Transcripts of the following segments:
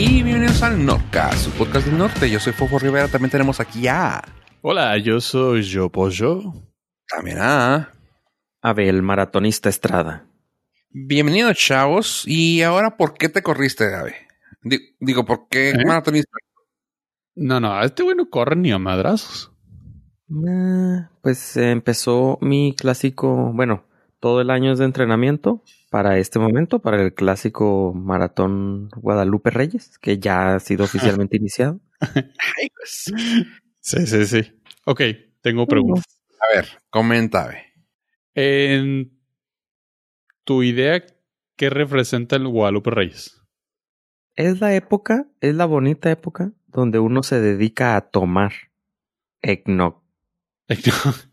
Y bienvenidos al Norca, su podcast del norte. Yo soy Fofo Rivera. También tenemos aquí a. Hola, yo soy Yo Pollo. También a. Abel, maratonista Estrada. Bienvenidos, chavos. Y ahora, ¿por qué te corriste, Ave? Di- Digo, ¿por qué ¿Eh? maratonista? No, no, este güey no corre ni a madrazos. Ah, pues eh, empezó mi clásico, bueno, todo el año es de entrenamiento para este momento, para el clásico maratón Guadalupe Reyes, que ya ha sido oficialmente iniciado. Ay, pues. Sí, sí, sí. Ok, tengo preguntas. A ver, comenta, Ave. En tu idea, ¿qué representa el Guadalupe Reyes? Es la época, es la bonita época donde uno se dedica a tomar eggnog.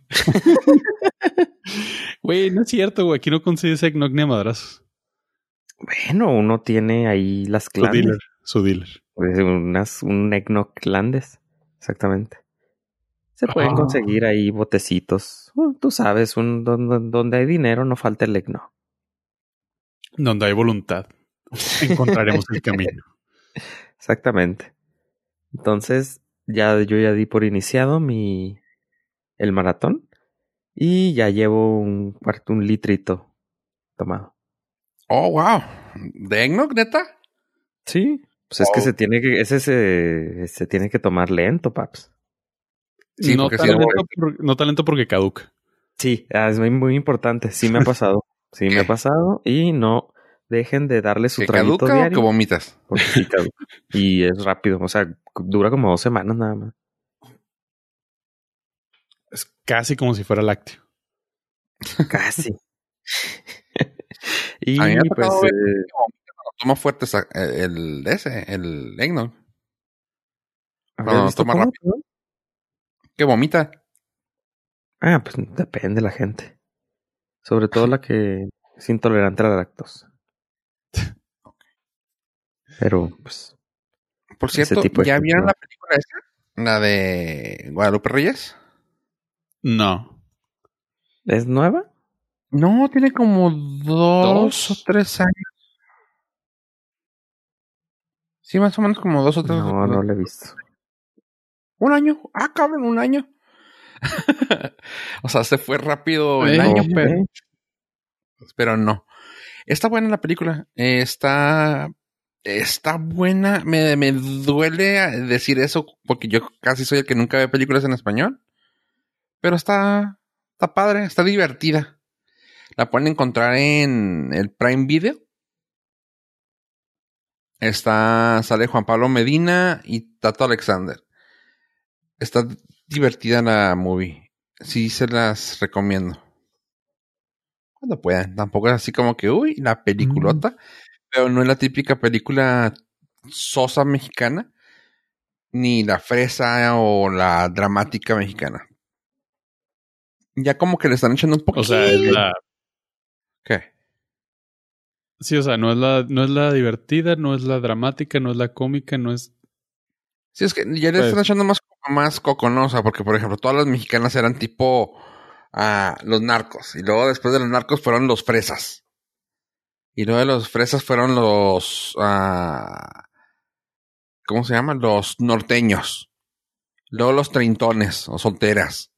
Güey, no es cierto, güey. Aquí no consigues eggnog ni a madrazos. Bueno, uno tiene ahí las Su clandes. dealer. Su dealer. Pues unas, un eggnog clandes, exactamente. Se pueden Ah. conseguir ahí botecitos. Uh, tú sabes, un, donde, donde hay dinero no falta el eggnog. Donde hay voluntad, encontraremos el camino. Exactamente. Entonces, ya yo ya di por iniciado mi el maratón y ya llevo un cuarto, un litrito tomado. Oh, wow. ¿De eggnog, neta? Sí. Pues es que se tiene que, ese se, se tiene que tomar lento, paps. Sí, no, tan si no- lento por- no tan lento porque caduca. Sí, ah, es muy, muy importante. Sí me ha pasado. Sí me ha pasado y no dejen de darle su ¿Que traguito caduca o diario. que vomitas? porque sí caduca. y es rápido, o sea, dura como dos semanas nada más. Es casi como si fuera lácteo. Casi. y A mí me ha pues ver- eh, Toma fuerte esa- el, ese, el eggnog. ¿habías no, toma cómo? rápido. Que vomita. Ah, pues depende de la gente. Sobre todo la que es intolerante a la lactosa. Pero, pues, Por cierto, de ¿ya vieron la película esa? La de Guadalupe Reyes. No. ¿es nueva? No, tiene como dos, ¿Dos? o tres años. Sí, más o menos como dos o tres. No, no la he visto. Un año. Ah, cabrón, un año. o sea, se fue rápido el Eh, año, pero, pero no. Está buena la película. Eh, Está. Está buena. Me, me duele decir eso porque yo casi soy el que nunca ve películas en español. Pero está. Está padre, está divertida. La pueden encontrar en el Prime Video. Está. Sale Juan Pablo Medina y Tato Alexander. Está divertida la movie. Sí se las recomiendo. Cuando puedan. Tampoco es así como que, uy, la peliculota. Pero no es la típica película sosa mexicana. Ni la fresa o la dramática mexicana. Ya como que le están echando un poco. O sea, es la. ¿Qué? Sí, o sea, no es la, no es la divertida, no es la dramática, no es la cómica, no es. Sí, es que ya le Pues- están echando más, más coconosa, porque por ejemplo, todas las mexicanas eran tipo ah, los narcos. Y luego después de los narcos fueron los fresas. Y luego de los fresas fueron los ah, ¿cómo se llaman? Los norteños. Luego los treintones o solteras.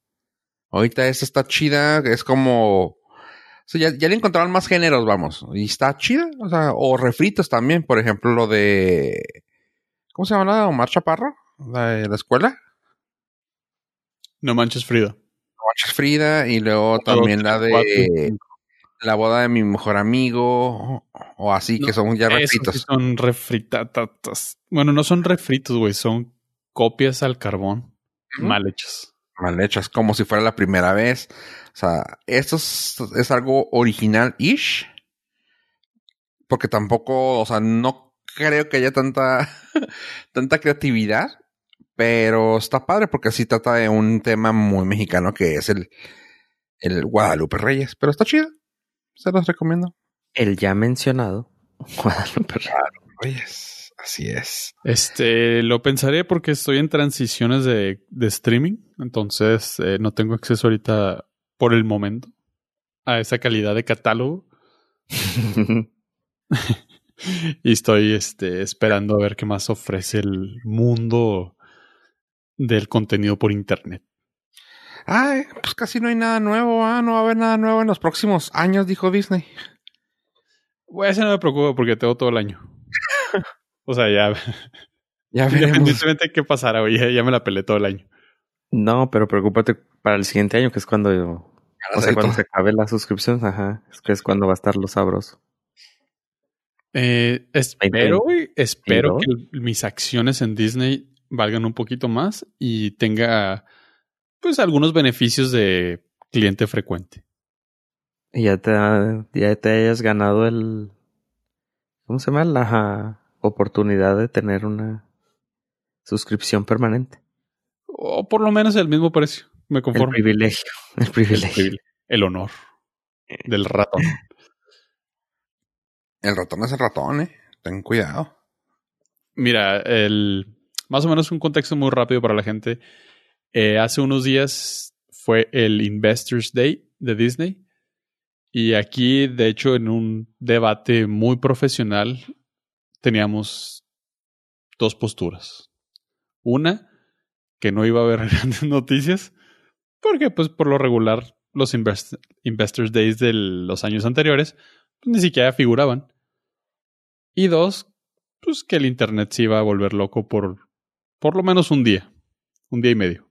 Ahorita esta está chida, es como. O sea, ya, ya le encontraron más géneros, vamos. Y está chida. O sea, o refritos también. Por ejemplo, lo de. ¿Cómo se llama la de Omar Chaparro? La de la escuela. No manches Frida. Manches Frida. Y luego también la de la boda de mi mejor amigo. O así, que No, son ya refritos. sí son refritatas. Bueno, no son refritos, güey, son copias al carbón mal hechas. Mal hechas, como si fuera la primera vez. O sea, esto es, es algo original-ish. Porque tampoco, o sea, no creo que haya tanta, tanta creatividad. Pero está padre porque sí trata de un tema muy mexicano que es el, el Guadalupe Reyes. Pero está chido. Se los recomiendo. El ya mencionado Guadalupe Reyes. Así es. Este, lo pensaré porque estoy en transiciones de, de streaming, entonces eh, no tengo acceso ahorita por el momento a esa calidad de catálogo. y estoy este, esperando a ver qué más ofrece el mundo del contenido por internet. Ay, pues casi no hay nada nuevo, ah, no va a haber nada nuevo en los próximos años, dijo Disney. Bueno, eso no me preocupa porque tengo todo el año. o sea, ya. Ya veremos. Independientemente de qué pasara, güey, ya, ya me la pelé todo el año. No, pero preocúpate para el siguiente año, que es cuando yo. O sea, cuando se acabe la suscripción, ajá. Es que es cuando va a estar lo sabroso. Eh, espero, güey, espero que mis acciones en Disney valgan un poquito más y tenga, pues, algunos beneficios de cliente frecuente. Y ya te, ya te hayas ganado el. ¿Cómo se llama? La oportunidad de tener una suscripción permanente. O por lo menos el mismo precio. Me conformo. El privilegio. El privilegio. El honor del ratón. El ratón es el ratón, eh. Ten cuidado. Mira, el más o menos un contexto muy rápido para la gente. Eh, hace unos días fue el Investors Day de Disney. Y aquí, de hecho, en un debate muy profesional, teníamos dos posturas. Una, que no iba a haber grandes noticias, porque pues por lo regular los Investors Days de los años anteriores pues, ni siquiera figuraban. Y dos, pues que el Internet se iba a volver loco por por lo menos un día, un día y medio.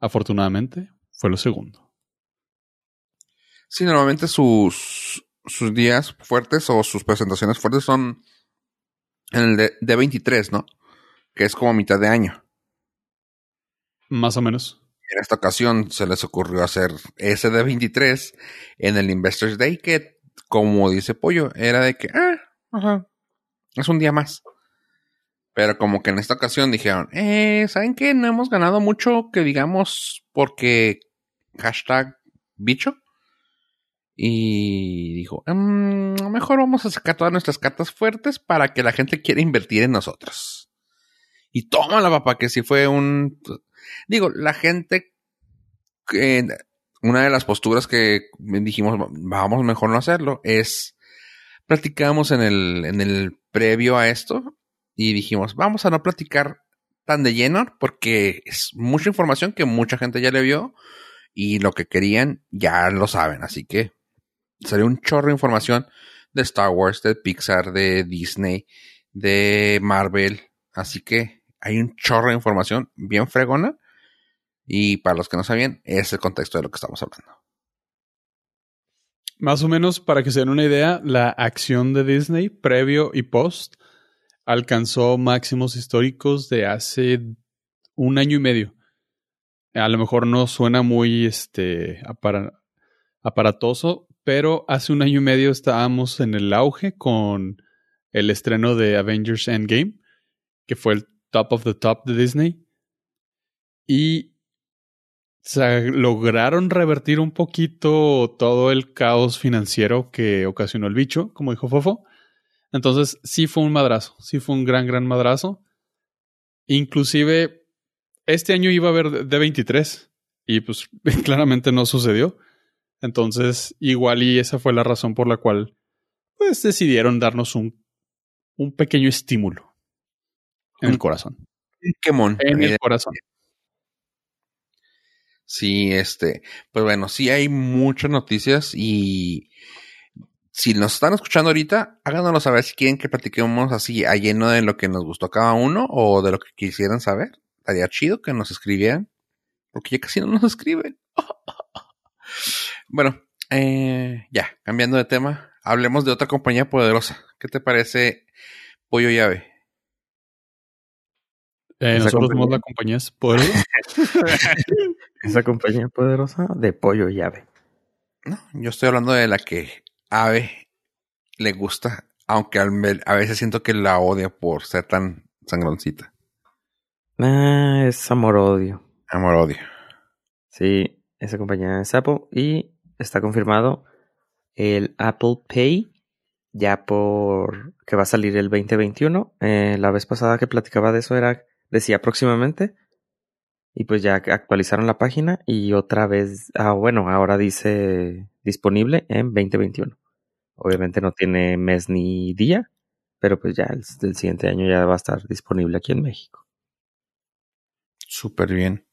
Afortunadamente, fue lo segundo. Sí, normalmente sus, sus días fuertes o sus presentaciones fuertes son en el de, de 23, ¿no? Que es como mitad de año. Más o menos. En esta ocasión se les ocurrió hacer ese de 23 en el Investors Day, que, como dice Pollo, era de que, ah, ajá, es un día más. Pero como que en esta ocasión dijeron, eh, ¿saben qué? No hemos ganado mucho que digamos porque hashtag bicho. Y dijo, mmm, mejor vamos a sacar todas nuestras cartas fuertes para que la gente quiera invertir en nosotros. Y tómala, papá, que si fue un... Digo, la gente... Eh, una de las posturas que dijimos, vamos mejor no hacerlo, es... Platicamos en el, en el previo a esto y dijimos, vamos a no platicar tan de lleno porque es mucha información que mucha gente ya le vio y lo que querían ya lo saben. Así que salió un chorro de información de Star Wars, de Pixar, de Disney, de Marvel. Así que hay un chorro de información bien fregona. Y para los que no sabían, es el contexto de lo que estamos hablando. Más o menos, para que se den una idea, la acción de Disney previo y post alcanzó máximos históricos de hace un año y medio. A lo mejor no suena muy este, aparatoso, pero hace un año y medio estábamos en el auge con el estreno de Avengers Endgame, que fue el top of the top de Disney. Y lograron revertir un poquito todo el caos financiero que ocasionó el bicho, como dijo Fofo. Entonces, sí fue un madrazo, sí fue un gran, gran madrazo. Inclusive, este año iba a haber D23 y pues claramente no sucedió. Entonces, igual y esa fue la razón por la cual pues decidieron darnos un, un pequeño estímulo en el corazón. Quemón. En el corazón. Sí, este, pues bueno, sí hay muchas noticias y si nos están escuchando ahorita, háganoslo saber si quieren que platiquemos así a lleno de lo que nos gustó cada uno o de lo que quisieran saber. Estaría chido que nos escribieran, porque ya casi no nos escriben. bueno, eh, ya, cambiando de tema, hablemos de otra compañía poderosa. ¿Qué te parece Pollo Llave? Eh, nosotros somos la compañía poderosa. Esa compañía poderosa de Pollo Llave. No, yo estoy hablando de la que Ave le gusta, aunque a veces siento que la odia por ser tan sangroncita. Ah, es amor-odio. Amor-odio. Sí, esa compañía es Apple y está confirmado el Apple Pay ya por que va a salir el 2021. Eh, la vez pasada que platicaba de eso era decía próximamente y pues ya actualizaron la página y otra vez, ah bueno, ahora dice disponible en 2021. Obviamente no tiene mes ni día, pero pues ya el, el siguiente año ya va a estar disponible aquí en México. Súper bien.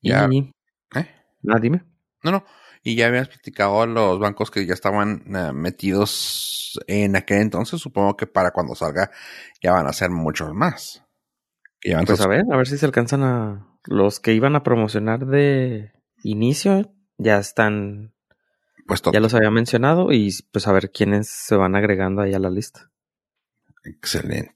Ya. Y, ¿Eh? ah, dime. No, no. Y ya habías platicado a los bancos que ya estaban eh, metidos en aquel entonces. Supongo que para cuando salga ya van a ser muchos más. Van Pues a a ver, a ver si se alcanzan a. Los que iban a promocionar de inicio ya están. pues todo. Ya los había mencionado y pues a ver quiénes se van agregando ahí a la lista. Excelente.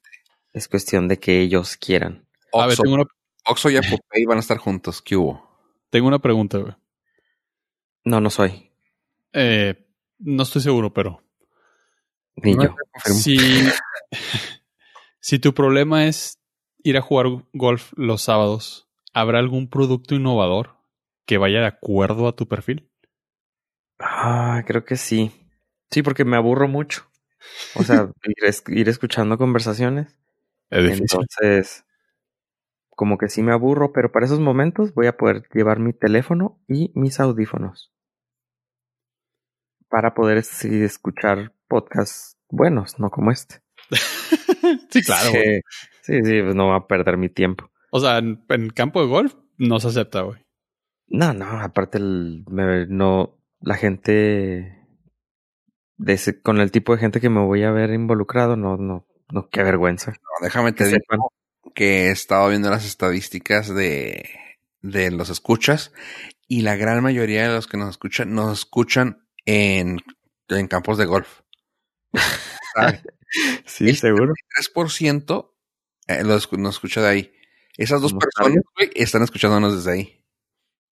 Es cuestión de que ellos quieran. A ver, Oxxo, tengo una, Oxxo y Apple Pay van a estar juntos. ¿Qué hubo? tengo una pregunta, güey. No, no soy. Eh, no estoy seguro, pero Ni yo. si, si tu problema es ir a jugar golf los sábados, ¿habrá algún producto innovador que vaya de acuerdo a tu perfil? Ah, creo que sí. Sí, porque me aburro mucho. O sea, ir, ir escuchando conversaciones. Es difícil. Entonces, como que sí me aburro, pero para esos momentos voy a poder llevar mi teléfono y mis audífonos. Para poder sí, escuchar podcasts buenos, no como este. sí, claro. güey. Sí, sí, sí, pues no va a perder mi tiempo. O sea, en, en campo de golf no se acepta, güey. No, no, aparte el, me- no, la gente de ese- con el tipo de gente que me voy a ver involucrado, no, no, no, qué vergüenza. No, déjame te digo. Que he estado viendo las estadísticas de, de los escuchas y la gran mayoría de los que nos escuchan nos escuchan en, en campos de golf. Sí, El seguro. 3% eh, los nos escucha de ahí. Esas dos ¿Como personas, güey, están escuchándonos desde ahí.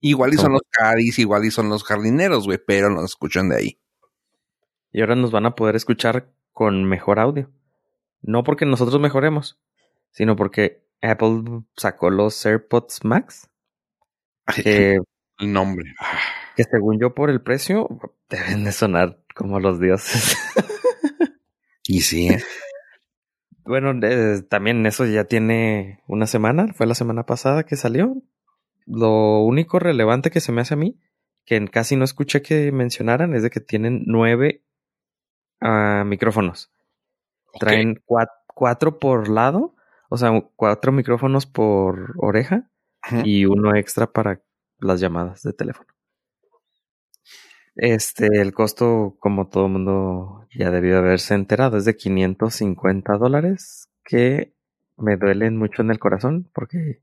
Igual y son los caddies, igual y son los jardineros, güey, pero nos escuchan de ahí. Y ahora nos van a poder escuchar con mejor audio. No porque nosotros mejoremos, sino porque Apple sacó los AirPods Max, que, El nombre. Ah, que según yo por el precio deben de sonar como los dioses. Y sí, ¿eh? bueno, eh, también eso ya tiene una semana, fue la semana pasada que salió. Lo único relevante que se me hace a mí, que casi no escuché que mencionaran, es de que tienen nueve ah, micrófonos. Traen cua- cuatro por lado, o sea, cuatro micrófonos por oreja y uno extra para las llamadas de teléfono. Este, el costo, como todo el mundo ya debió haberse enterado, es de 550 dólares, que me duelen mucho en el corazón, porque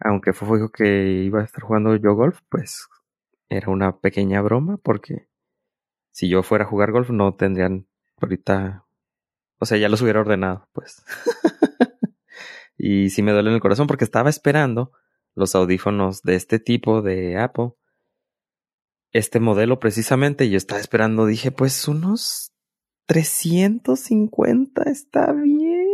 aunque fue dijo que iba a estar jugando yo golf, pues era una pequeña broma, porque si yo fuera a jugar golf no tendrían ahorita, o sea, ya los hubiera ordenado, pues. y sí me duele en el corazón porque estaba esperando los audífonos de este tipo de Apple. Este modelo precisamente, y yo estaba esperando, dije, pues unos 350 está bien.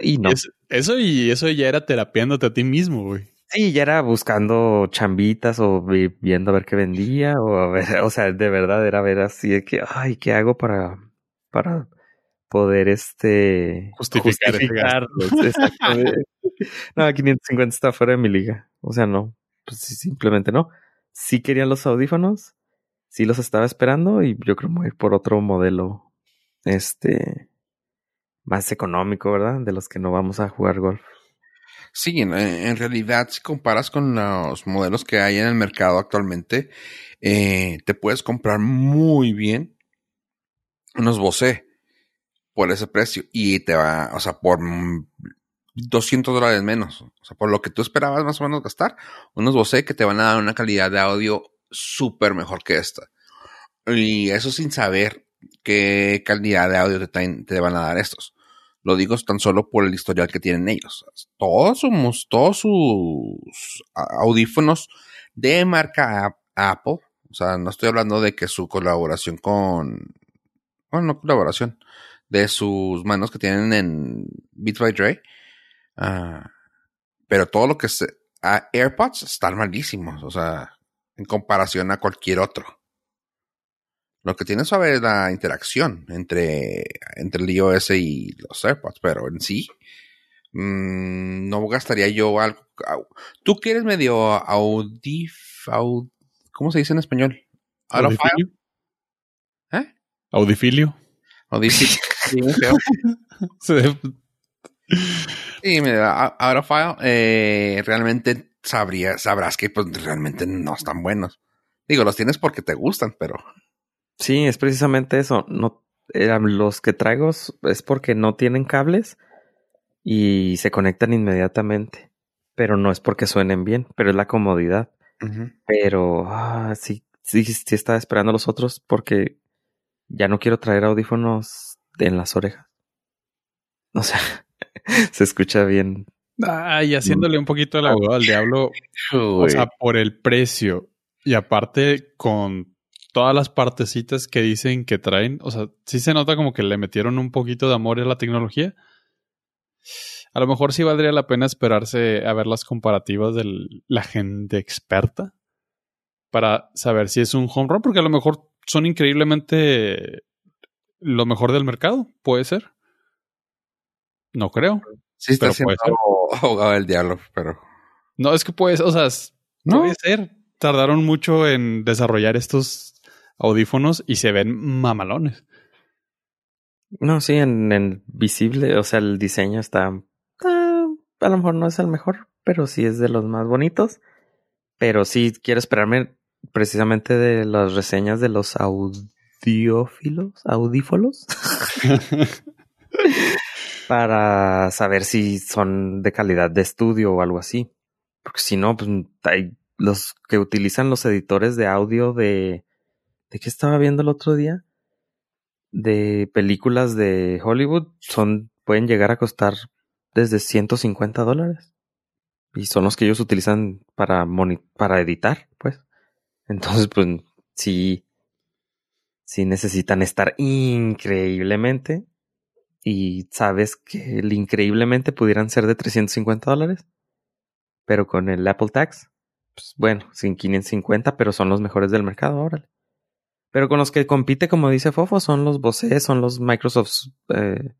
Y no. Es- eso y eso ya era terapiándote a ti mismo, güey. Sí, ya era buscando chambitas o vi- viendo a ver qué vendía o a ver, o sea, de verdad era ver así de que, ay, ¿qué hago para, para poder este Justificar justificarlos? No, 550 está fuera de mi liga. O sea, no, pues simplemente no. Sí quería los audífonos, sí los estaba esperando y yo creo que voy a ir por otro modelo, este, más económico, ¿verdad? De los que no vamos a jugar golf. Sí, en, en realidad, si comparas con los modelos que hay en el mercado actualmente, eh, te puedes comprar muy bien unos Bose por ese precio y te va, o sea, por mm, 200 dólares menos, o sea, por lo que tú esperabas más o menos gastar, unos Bose que te van a dar una calidad de audio súper mejor que esta. Y eso sin saber qué calidad de audio te, van a dar estos. Lo digo tan solo por el historial que tienen ellos. Todos sus, todos sus audífonos de marca Ap- Apple, o sea, no estoy hablando de que su colaboración con, bueno, no colaboración, de sus manos que tienen en Beats by Dre, ah, pero todo lo que se, a AirPods están malísimos, o sea, en comparación a cualquier otro. Lo que tiene suave es la interacción entre, entre el iOS y los AirPods, pero en sí, mm, no gastaría yo algo. Tú quieres medio audif, aud- ¿cómo se dice en español? Audifilio. ¿eh? Audifilio. Audifil- Sí, mira, a- Audiophile, eh, realmente sabría, sabrás que pues realmente no están buenos. Digo, los tienes porque te gustan, pero Sí, es precisamente eso. No, eran los que traigo es porque no tienen cables y se conectan inmediatamente. Pero no es porque suenen bien, pero es la comodidad. Pero ah, sí, sí, sí estaba esperando los otros porque ya no quiero traer audífonos en las orejas. O sea, se escucha bien. Ay, haciéndole un poquito el abogado al diablo. O sea, por el precio. Y aparte, con todas las partecitas que dicen que traen. O sea, sí se nota como que le metieron un poquito de amor a la tecnología. A lo mejor sí valdría la pena esperarse a ver las comparativas de la gente experta para saber si es un home run, porque a lo mejor son increíblemente lo mejor del mercado. Puede ser. No creo. sí está siendo abogado del diablo, pero No, es que puede, o sea, No. puede ser. Tardaron mucho en desarrollar estos audífonos y se ven mamalones. No, sí, en, en visible, o sea, el diseño está. ah, a lo mejor no es el mejor, pero sí es de los más bonitos. Pero sí quiero esperarme precisamente de las reseñas de los audiófilos, audífolos, para saber si son de calidad de estudio o algo así. Porque si no, pues hay los que utilizan los editores de audio de. ¿De qué estaba viendo el otro día? De películas de Hollywood son. pueden llegar a costar desde 150 dólares. Y son los que ellos utilizan para moni- para editar, pues. Entonces, pues, sí. Sí necesitan estar increíblemente. Y sabes que increíblemente pudieran ser de 350 dólares. Pero con el Apple Tax, pues bueno, sin 550, pero son los mejores del mercado, órale. Pero con los que compite, como dice Fofo, son los Bose, son los Microsoft, eh,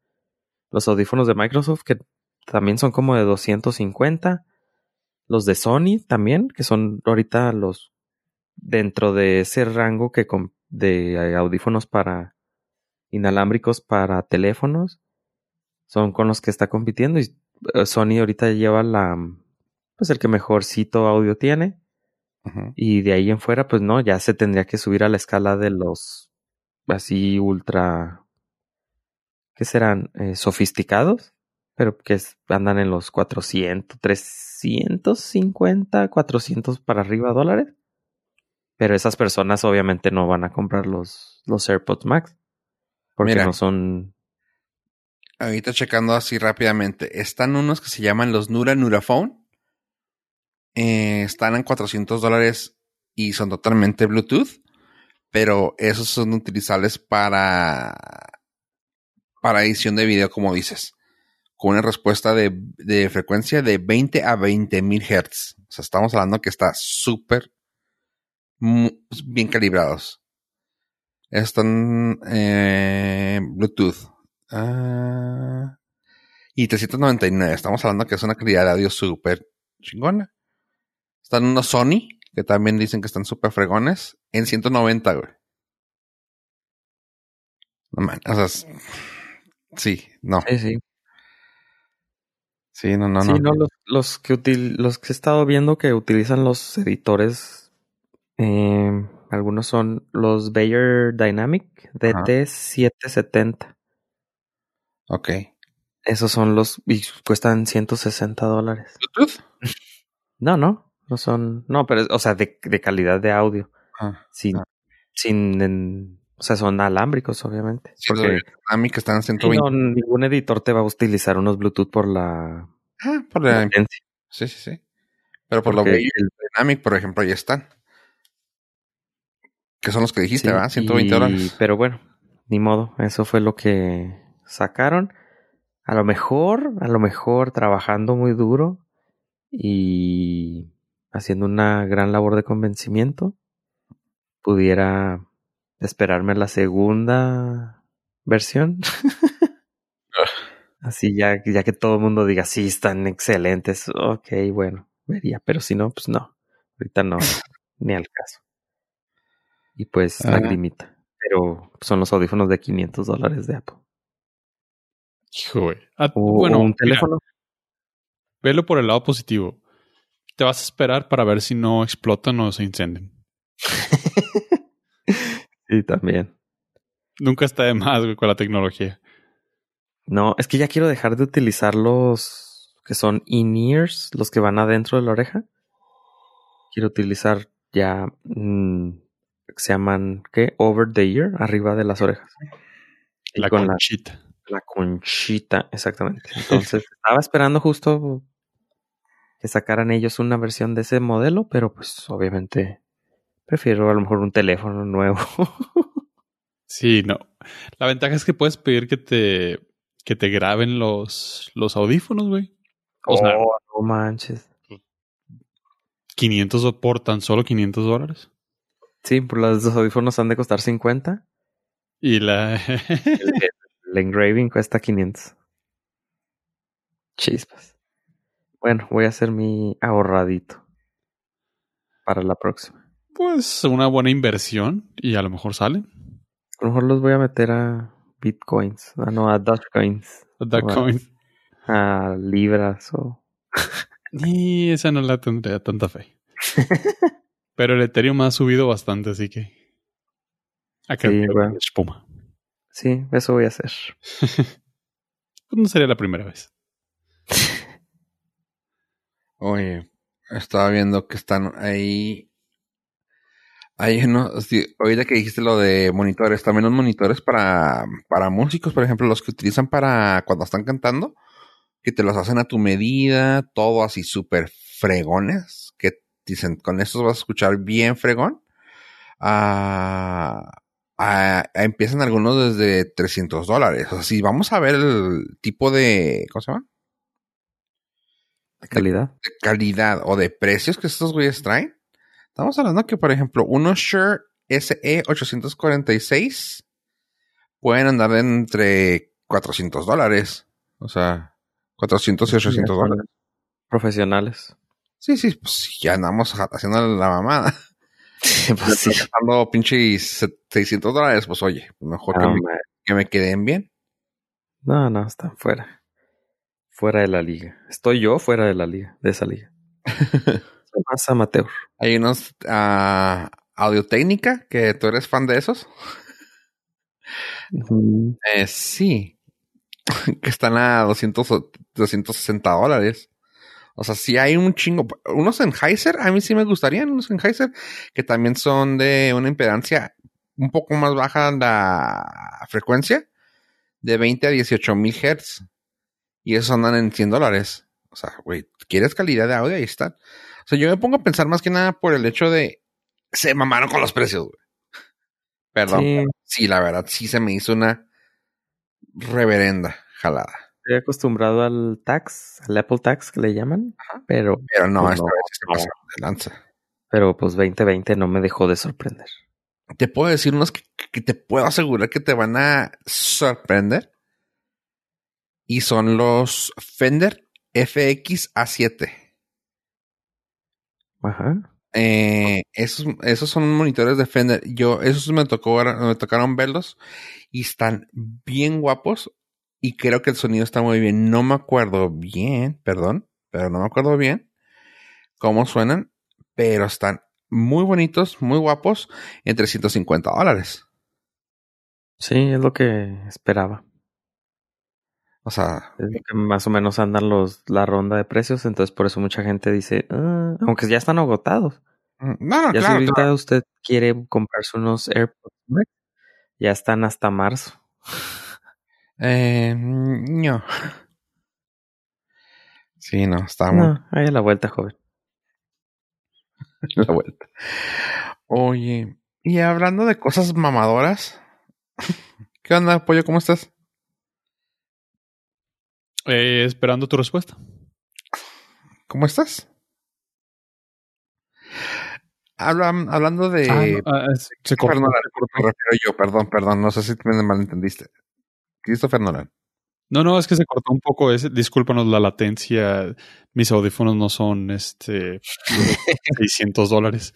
los audífonos de Microsoft, que también son como de 250. Los de Sony también, que son ahorita los dentro de ese rango que de eh, audífonos para inalámbricos para teléfonos, son con los que está compitiendo. Y eh, Sony ahorita lleva la, pues el que mejorcito audio tiene. Y de ahí en fuera, pues no, ya se tendría que subir a la escala de los así ultra, ¿qué serán? Eh, sofisticados, pero que andan en los 400, 350, 400 para arriba dólares. Pero esas personas obviamente no van a comprar los, los AirPods Max. Porque Mira. no son... ahorita checando así rápidamente, están unos que se llaman los Nura Nuraphone. Eh, están en 400 dólares y son totalmente Bluetooth, pero esos son utilizables para para edición de video, como dices, con una respuesta de, de frecuencia de 20 a 20 mil hertz. O sea, estamos hablando que está súper bien calibrados. Están eh, Bluetooth. Ah, y 399. Estamos hablando que es una calidad de audio súper chingona. Están unos Sony, que también dicen que están súper fregones, en 190, güey. No man, o sea, sí, no. Sí, sí. Sí, no, no, sí, no. no, los, los que util- los que he estado viendo que utilizan los editores, eh, algunos son los Bayer Dynamic Ajá. DT770. Ok. Esos son los y cuestan 160 dólares. ¿Bluetooth? No, no, no son, no, pero o sea, de, de calidad de audio, Ah, sin, Ah. sin, en- o sea, son alámbricos, obviamente. sí, Porque que están en sí, 120. no, ningún editor te va a utilizar unos Bluetooth por la Ah, por la- potencia, sí, sí, sí. Pero por lo porque que el- Dynamic, por ejemplo, ya están. Que son los que dijiste, Sí, ¿verdad? 120 y- dólares. Pero bueno, ni modo, eso fue lo que sacaron. A lo mejor, a lo mejor trabajando muy duro y haciendo una gran labor de convencimiento, pudiera esperarme la segunda versión. Así ya, ya que todo el mundo diga, sí, están excelentes. Ok, bueno, vería, pero si no, pues no. Ahorita no, ni al caso. Y pues Ah. lagrimita. Pero son los audífonos de 500 dólares de Apple. Hijo, güey. Ah, O, bueno, o un mira, teléfono. velo por el lado positivo. Te vas a esperar para ver si no explotan o se incendian. Sí, también. Nunca está de más, güey, con la tecnología. No, es que ya quiero dejar de utilizar los que son in-ears, los que van adentro de la oreja. Quiero utilizar ya, mm, se llaman, ¿qué? Over the ear, arriba de las orejas. Y La con la, conchita. la conchita, exactamente. Entonces, estaba esperando justo que sacaran ellos una versión de ese modelo, pero pues obviamente prefiero a lo mejor un teléfono nuevo. Sí, no. La ventaja es que puedes pedir que te, que te graben los, los audífonos, güey. O sea, Oh, no manches. 500 o- por tan solo 500 dólares. Sí, por los audífonos han de costar 50. Y la... El engraving cuesta 500. Chispas. Bueno, voy a hacer mi ahorradito para la próxima. pues una buena inversión y a lo mejor salen. A lo mejor los voy a meter a bitcoins, ah, no, a Dogecoins, Dogecoin. a libras o... Y esa no la tendría tanta fe. Pero el Ethereum ha subido bastante, así que. Acá Sí, bueno. espuma. Sí, eso voy a hacer. Pues no sería la primera vez. Oye, estaba viendo que están ahí. Hay unos, sí, ahorita que dijiste lo de monitores, también los monitores para, para músicos, por ejemplo, los que utilizan para cuando están cantando, que te los hacen a tu medida, todo así súper fregones, dicen, con estos vas a escuchar bien fregón. Ah, ah, empiezan algunos desde 300 dólares. O sea, si vamos a ver el tipo de, ¿cómo se llama? De calidad. de calidad o de precios que estos güeyes traen. Estamos hablando que, por ejemplo, unos Shure E SE846 pueden andar entre 400 dólares. O sea, 400 y 800 dólares. Profesionales. Sí, sí, pues ya andamos haciendo la mamada. pues sí. Gastando pinches 600 dólares, pues oye, mejor que, me, que me queden bien. no, no, están fuera. Fuera de la liga. Estoy yo fuera de la liga, de esa liga. Soy más amateur. Hay unos ah, Audio Técnica, que tú eres fan de esos. Eh, sí. que están a 200, o 260 dólares. O sea, sí hay un chingo. Unos Sennheiser, a mí sí me gustarían unos Sennheiser, que también son de una impedancia un poco más baja la frecuencia, de 20 a 18 mil hertz. Y esos andan en 100 dólares. O sea, güey, ¿quieres calidad de audio? Ahí están. O sea, yo me pongo a pensar más que nada por el hecho de... Se mamaron con los precios, güey. Perdón. Sí, Sí, la verdad, sí se me hizo una reverenda jalada. Estoy acostumbrado al tax, al Apple tax que le llaman, pero, Pero no, Pues esta no, vez se no. pasaron de lanza. pero pues 2020 no me dejó de sorprender. Te puedo decir unos que, que te puedo asegurar que te van a sorprender. Y son los Fender FX A7. Ajá. Eh, esos, esos son monitores de Fender. Yo, esos me tocó, me tocaron verlos y están bien guapos. Y creo que el sonido está muy bien. No me acuerdo bien, perdón, pero no me acuerdo bien cómo suenan, pero están muy bonitos, muy guapos, en 350 dólares. Sí, es lo que esperaba. O sea, Es lo que más o menos andan los la ronda de precios, entonces por eso mucha gente dice, "Ah", aunque ya están agotados. mm, no, no, ya si claro, ahorita claro. usted quiere comprarse unos AirPods ya están hasta marzo. Eh, no. Sí, no, No, ahí a la vuelta, joven. la vuelta. Oye, y hablando de cosas mamadoras, ¿qué onda, pollo? ¿Cómo estás? Eh, esperando tu respuesta. ¿Cómo estás? Hablan, hablando de Ah, no, ah, se cortó, cortó. me refiero yo, perdón, perdón, no sé si me malentendiste. Christopher Nolan. No, no, es que se cortó un poco. ese. discúlpanos la latencia. Mis audífonos no son este 600 dólares.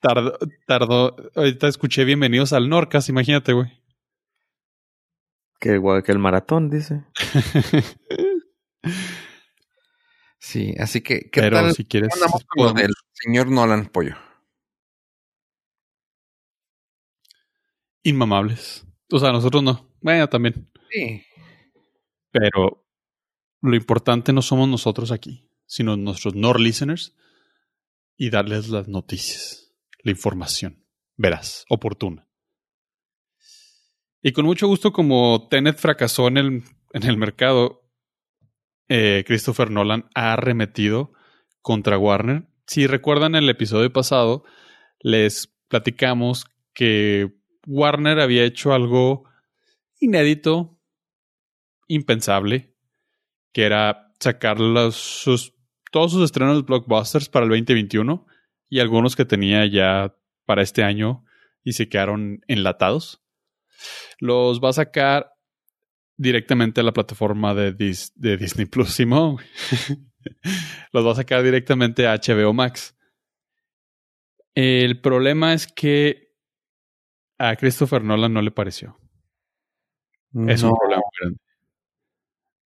Tardó, tardó. Ahorita escuché bienvenidos al Norcas, imagínate, güey. que, igual que el maratón, dice. Sí, así que, ¿qué Pero tal si quieres. del señor Nolan Pollo? Inmamables. O sea, nosotros no. Bueno, también. Sí. Pero lo importante no somos nosotros aquí, sino nuestros Nord listeners y darles las noticias, la información, verás, oportuna. Y con mucho gusto, como Tenet fracasó en el, en el mercado, eh, Christopher Nolan ha arremetido contra Warner. Si recuerdan el episodio pasado, les platicamos que Warner había hecho algo inédito, impensable, que era sacar los, todos sus estrenos blockbusters para el 2021 y algunos que tenía ya para este año y se quedaron enlatados. Los va a sacar directamente a la plataforma de, de Disney Plus, Simón. los va a sacar directamente a HBO Max. El problema es que a Christopher Nolan no le pareció. Es un problema grande.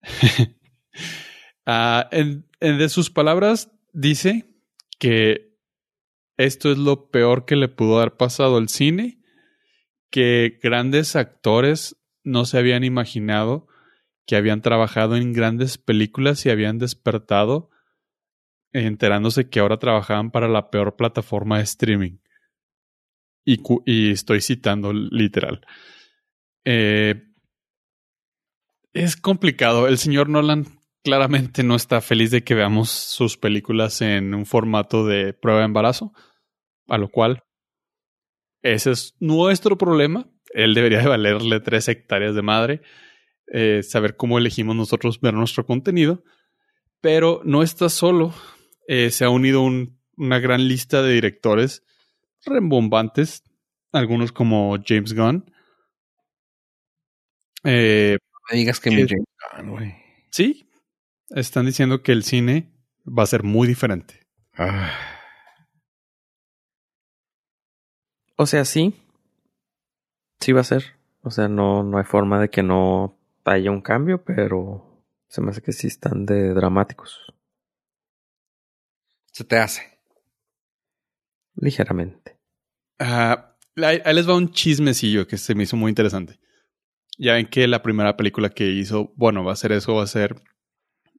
Ah, en, en de sus palabras, dice que esto es lo peor que le pudo haber pasado al cine, que grandes actores no se habían imaginado que habían trabajado en grandes películas y habían despertado enterándose que ahora trabajaban para la peor plataforma de streaming. Y, estoy citando literal. Eh, es complicado. El señor Nolan claramente no está feliz de que veamos sus películas en un formato de prueba de embarazo, a lo cual ese es nuestro problema. Él debería de valerle tres hectáreas de madre, eh, saber cómo elegimos nosotros ver nuestro contenido, pero no está solo. Eh, se ha unido un- una gran lista de directores rembombantes, algunos como James Gunn. Eh, No me digas que mi James Gunn, güey. Sí, están diciendo que el cine va a ser muy diferente. Ah. O sea, sí. Sí va a ser. O sea, no, no hay forma de que no haya un cambio, pero se me hace que sí están de dramáticos. Se te hace. Ligeramente. Ah, ahí les va un chismecillo que se me hizo muy interesante. Ya ven que la primera película que hizo, bueno, va a ser eso, va a ser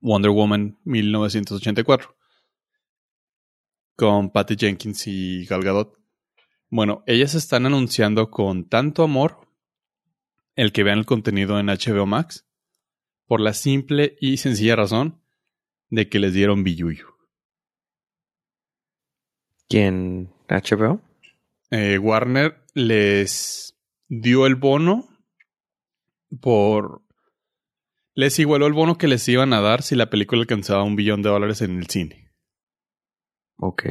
Wonder Woman 1984. Con Patty Jenkins y Gal Gadot. Bueno, ellas están anunciando con tanto amor el que vean el contenido en HBO Max por la simple y sencilla razón de que les dieron billuyo. ¿Quién? ¿HBO? Eh, Warner les dio el bono por... Les igualó el bono que les iban a dar si la película alcanzaba un billón de dólares en el cine. Ok.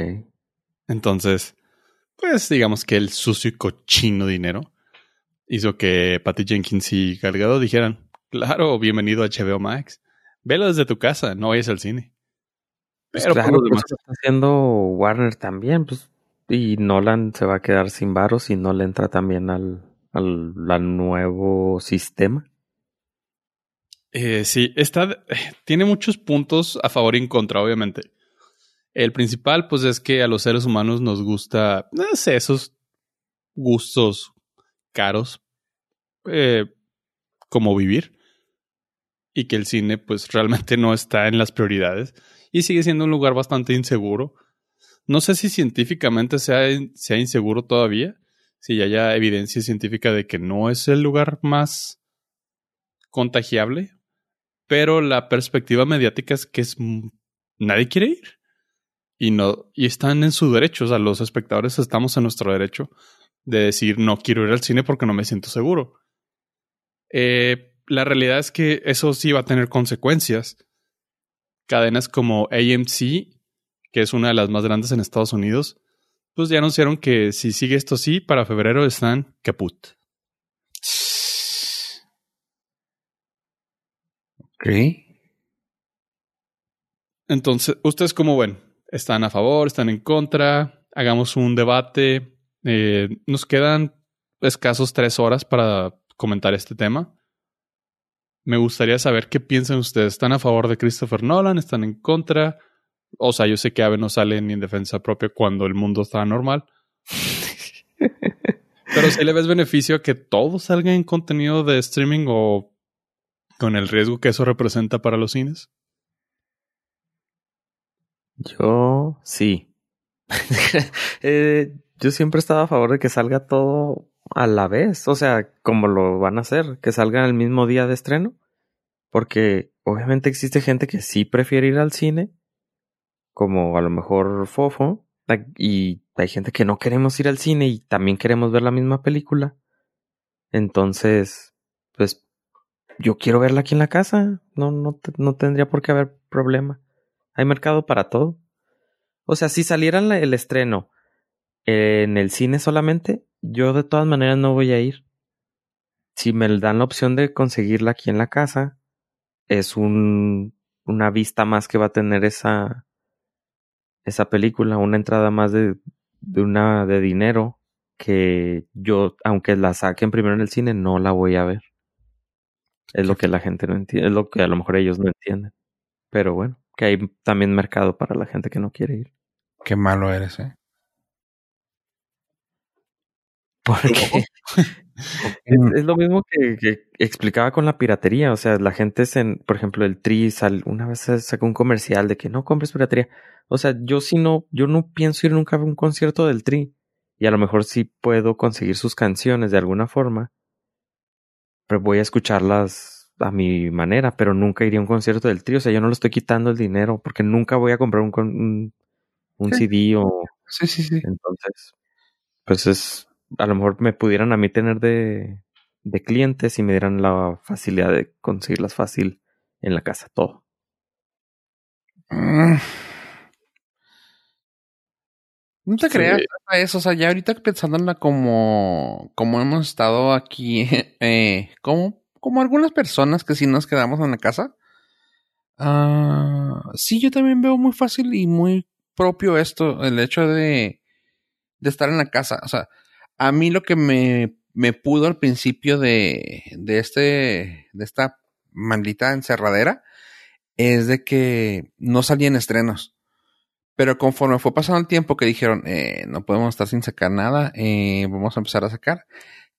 Entonces, pues digamos que el sucio y cochino dinero hizo que Patty Jenkins y Gal Gadot dijeran, claro, bienvenido a HBO Max. Velo desde tu casa, no vayas al cine. Pues Pero por claro, lo demás- eso está haciendo Warner también, pues. Y Nolan se va a quedar sin varos y no le entra también al, al, al nuevo sistema. Eh, sí, está, tiene muchos puntos a favor y en contra, obviamente. El principal, pues, es que a los seres humanos nos gusta, no sé, esos gustos caros, eh, como vivir. Y que el cine, pues, realmente no está en las prioridades. Y sigue siendo un lugar bastante inseguro. No sé si científicamente sea, sea inseguro todavía. Si haya evidencia científica de que no es el lugar más contagiable pero la perspectiva mediática es que es nadie quiere ir y no y están en su derecho, o sea, los espectadores estamos en nuestro derecho de decir no quiero ir al cine porque no me siento seguro. Eh, la realidad es que eso sí va a tener consecuencias. Cadenas como AMC, que es una de las más grandes en Estados Unidos, pues ya anunciaron que si sigue esto así, para febrero están caput. Ok. Entonces, ¿ustedes cómo ven? ¿Están a favor? ¿Están en contra? Hagamos un debate. Eh, nos quedan escasos tres horas para comentar este tema. me gustaría saber qué piensan ustedes. ¿Están a favor de Christopher Nolan? ¿Están en contra? O sea, yo sé que Ave no sale ni en defensa propia cuando el mundo está normal. Pero si le ves beneficio a que todo salga en contenido de streaming o con el riesgo que eso representa para los cines. Yo sí. eh, yo siempre he estado a favor de que salga todo a la vez, o sea, como lo van a hacer, que salga el mismo día de estreno, porque obviamente existe gente que sí prefiere ir al cine, como a lo mejor Fofo, y hay gente que no queremos ir al cine y también queremos ver la misma película. Entonces, pues yo quiero verla aquí en la casa, no, no, no tendría por qué haber problema. Hay mercado para todo. O sea, si saliera el estreno en el cine solamente, yo de todas maneras no voy a ir. Si me dan la opción de conseguirla aquí en la casa, es un, una vista más que va a tener esa, esa película, una entrada más de, de una de dinero que yo, aunque la saquen primero en el cine, no la voy a ver. Es lo que la gente no entiende, es lo que a lo mejor ellos no entienden. Pero bueno, que hay también mercado para la gente que no quiere ir. Qué malo eres, ¿eh? Porque es, lo mismo que, explicaba con la piratería. O sea, la gente, en, por ejemplo, el Tri una vez sacó un comercial de que no compres piratería. O sea, yo si no, yo no pienso ir nunca a un concierto del Tri. Y a lo mejor sí puedo conseguir sus canciones de alguna forma. Pero voy a escucharlas a mi manera, pero nunca iría a un concierto del Tri. O sea, yo no le estoy quitando el dinero porque nunca voy a comprar un, un, un CD o... Sí, sí, sí. Entonces, pues es a lo mejor me pudieran a mí tener de, de clientes y me dieran la facilidad de conseguirlas fácil en la casa, todo. Mm. No te creas eso, o sea, ya ahorita pensándola como, como hemos estado aquí, eh, como, como algunas personas que sí nos quedamos en la casa. Ah, sí, yo también veo muy fácil y muy propio esto, el hecho de, de estar en la casa. O sea, a mí lo que me, me pudo al principio de, de, este, de esta maldita encerradera es de que no salían estrenos. Pero conforme fue pasando el tiempo que dijeron, eh, no podemos estar sin sacar nada, eh, vamos a empezar a sacar.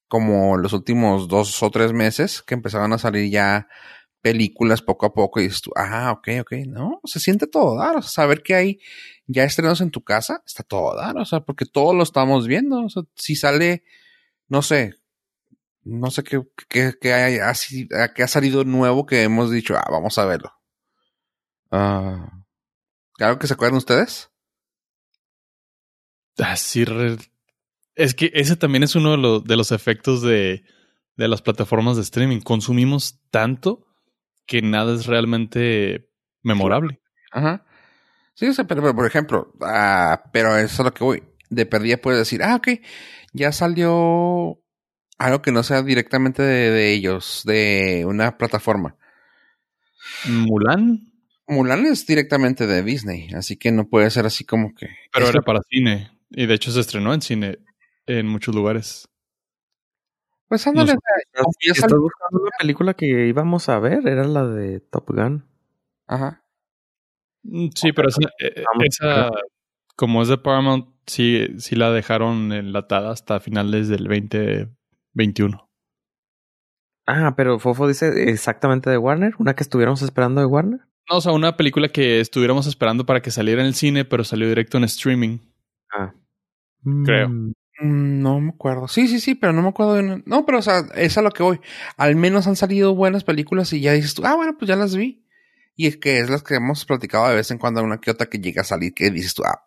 Como los últimos dos o tres meses que empezaban a salir ya películas poco a poco y dices tú, ah, ok, ok, no, se siente todo dar, o sea, saber que hay ya estrenos en tu casa, está todo dar, o sea, porque todo lo estamos viendo, si sale, no sé, no sé qué, qué, qué hay así, qué ha salido nuevo que hemos dicho, ah, vamos a verlo. Ah, ¿Algo que se acuerdan ustedes? Así, es que ese también es uno de los, de los efectos de, de las plataformas de streaming. Consumimos tanto que nada es realmente memorable. Ajá. Sí, o sea, pero, por ejemplo, ah, pero eso es lo que voy. De perdida puedes decir, ah, ok, ya salió algo que no sea directamente de, ellos, de una plataforma. ¿Mulan? Mulan es directamente de Disney, así que no puede ser así como que. Pero era para cine. Y de hecho se estrenó en cine en muchos lugares. Pues ándale. Estás buscando la película que íbamos a ver, era la de Top Gun. Ajá. Mm, sí, pero eh, esa, como es de Paramount, sí, sí la dejaron enlatada hasta finales del 2021. Ah, pero Fofo dice exactamente de Warner, una que estuviéramos esperando de Warner. No, o sea, una película que estuviéramos esperando para que saliera en el cine, pero salió directo en streaming. Ah. Creo. Mm, no me acuerdo. Sí, sí, sí, pero no me acuerdo de No, pero o sea, es a lo que voy. Al menos han salido buenas películas y ya dices tú, ah, bueno, pues ya las vi. Y es que es las que hemos platicado de vez en cuando, una que otra que llega a salir, que dices tú, ah,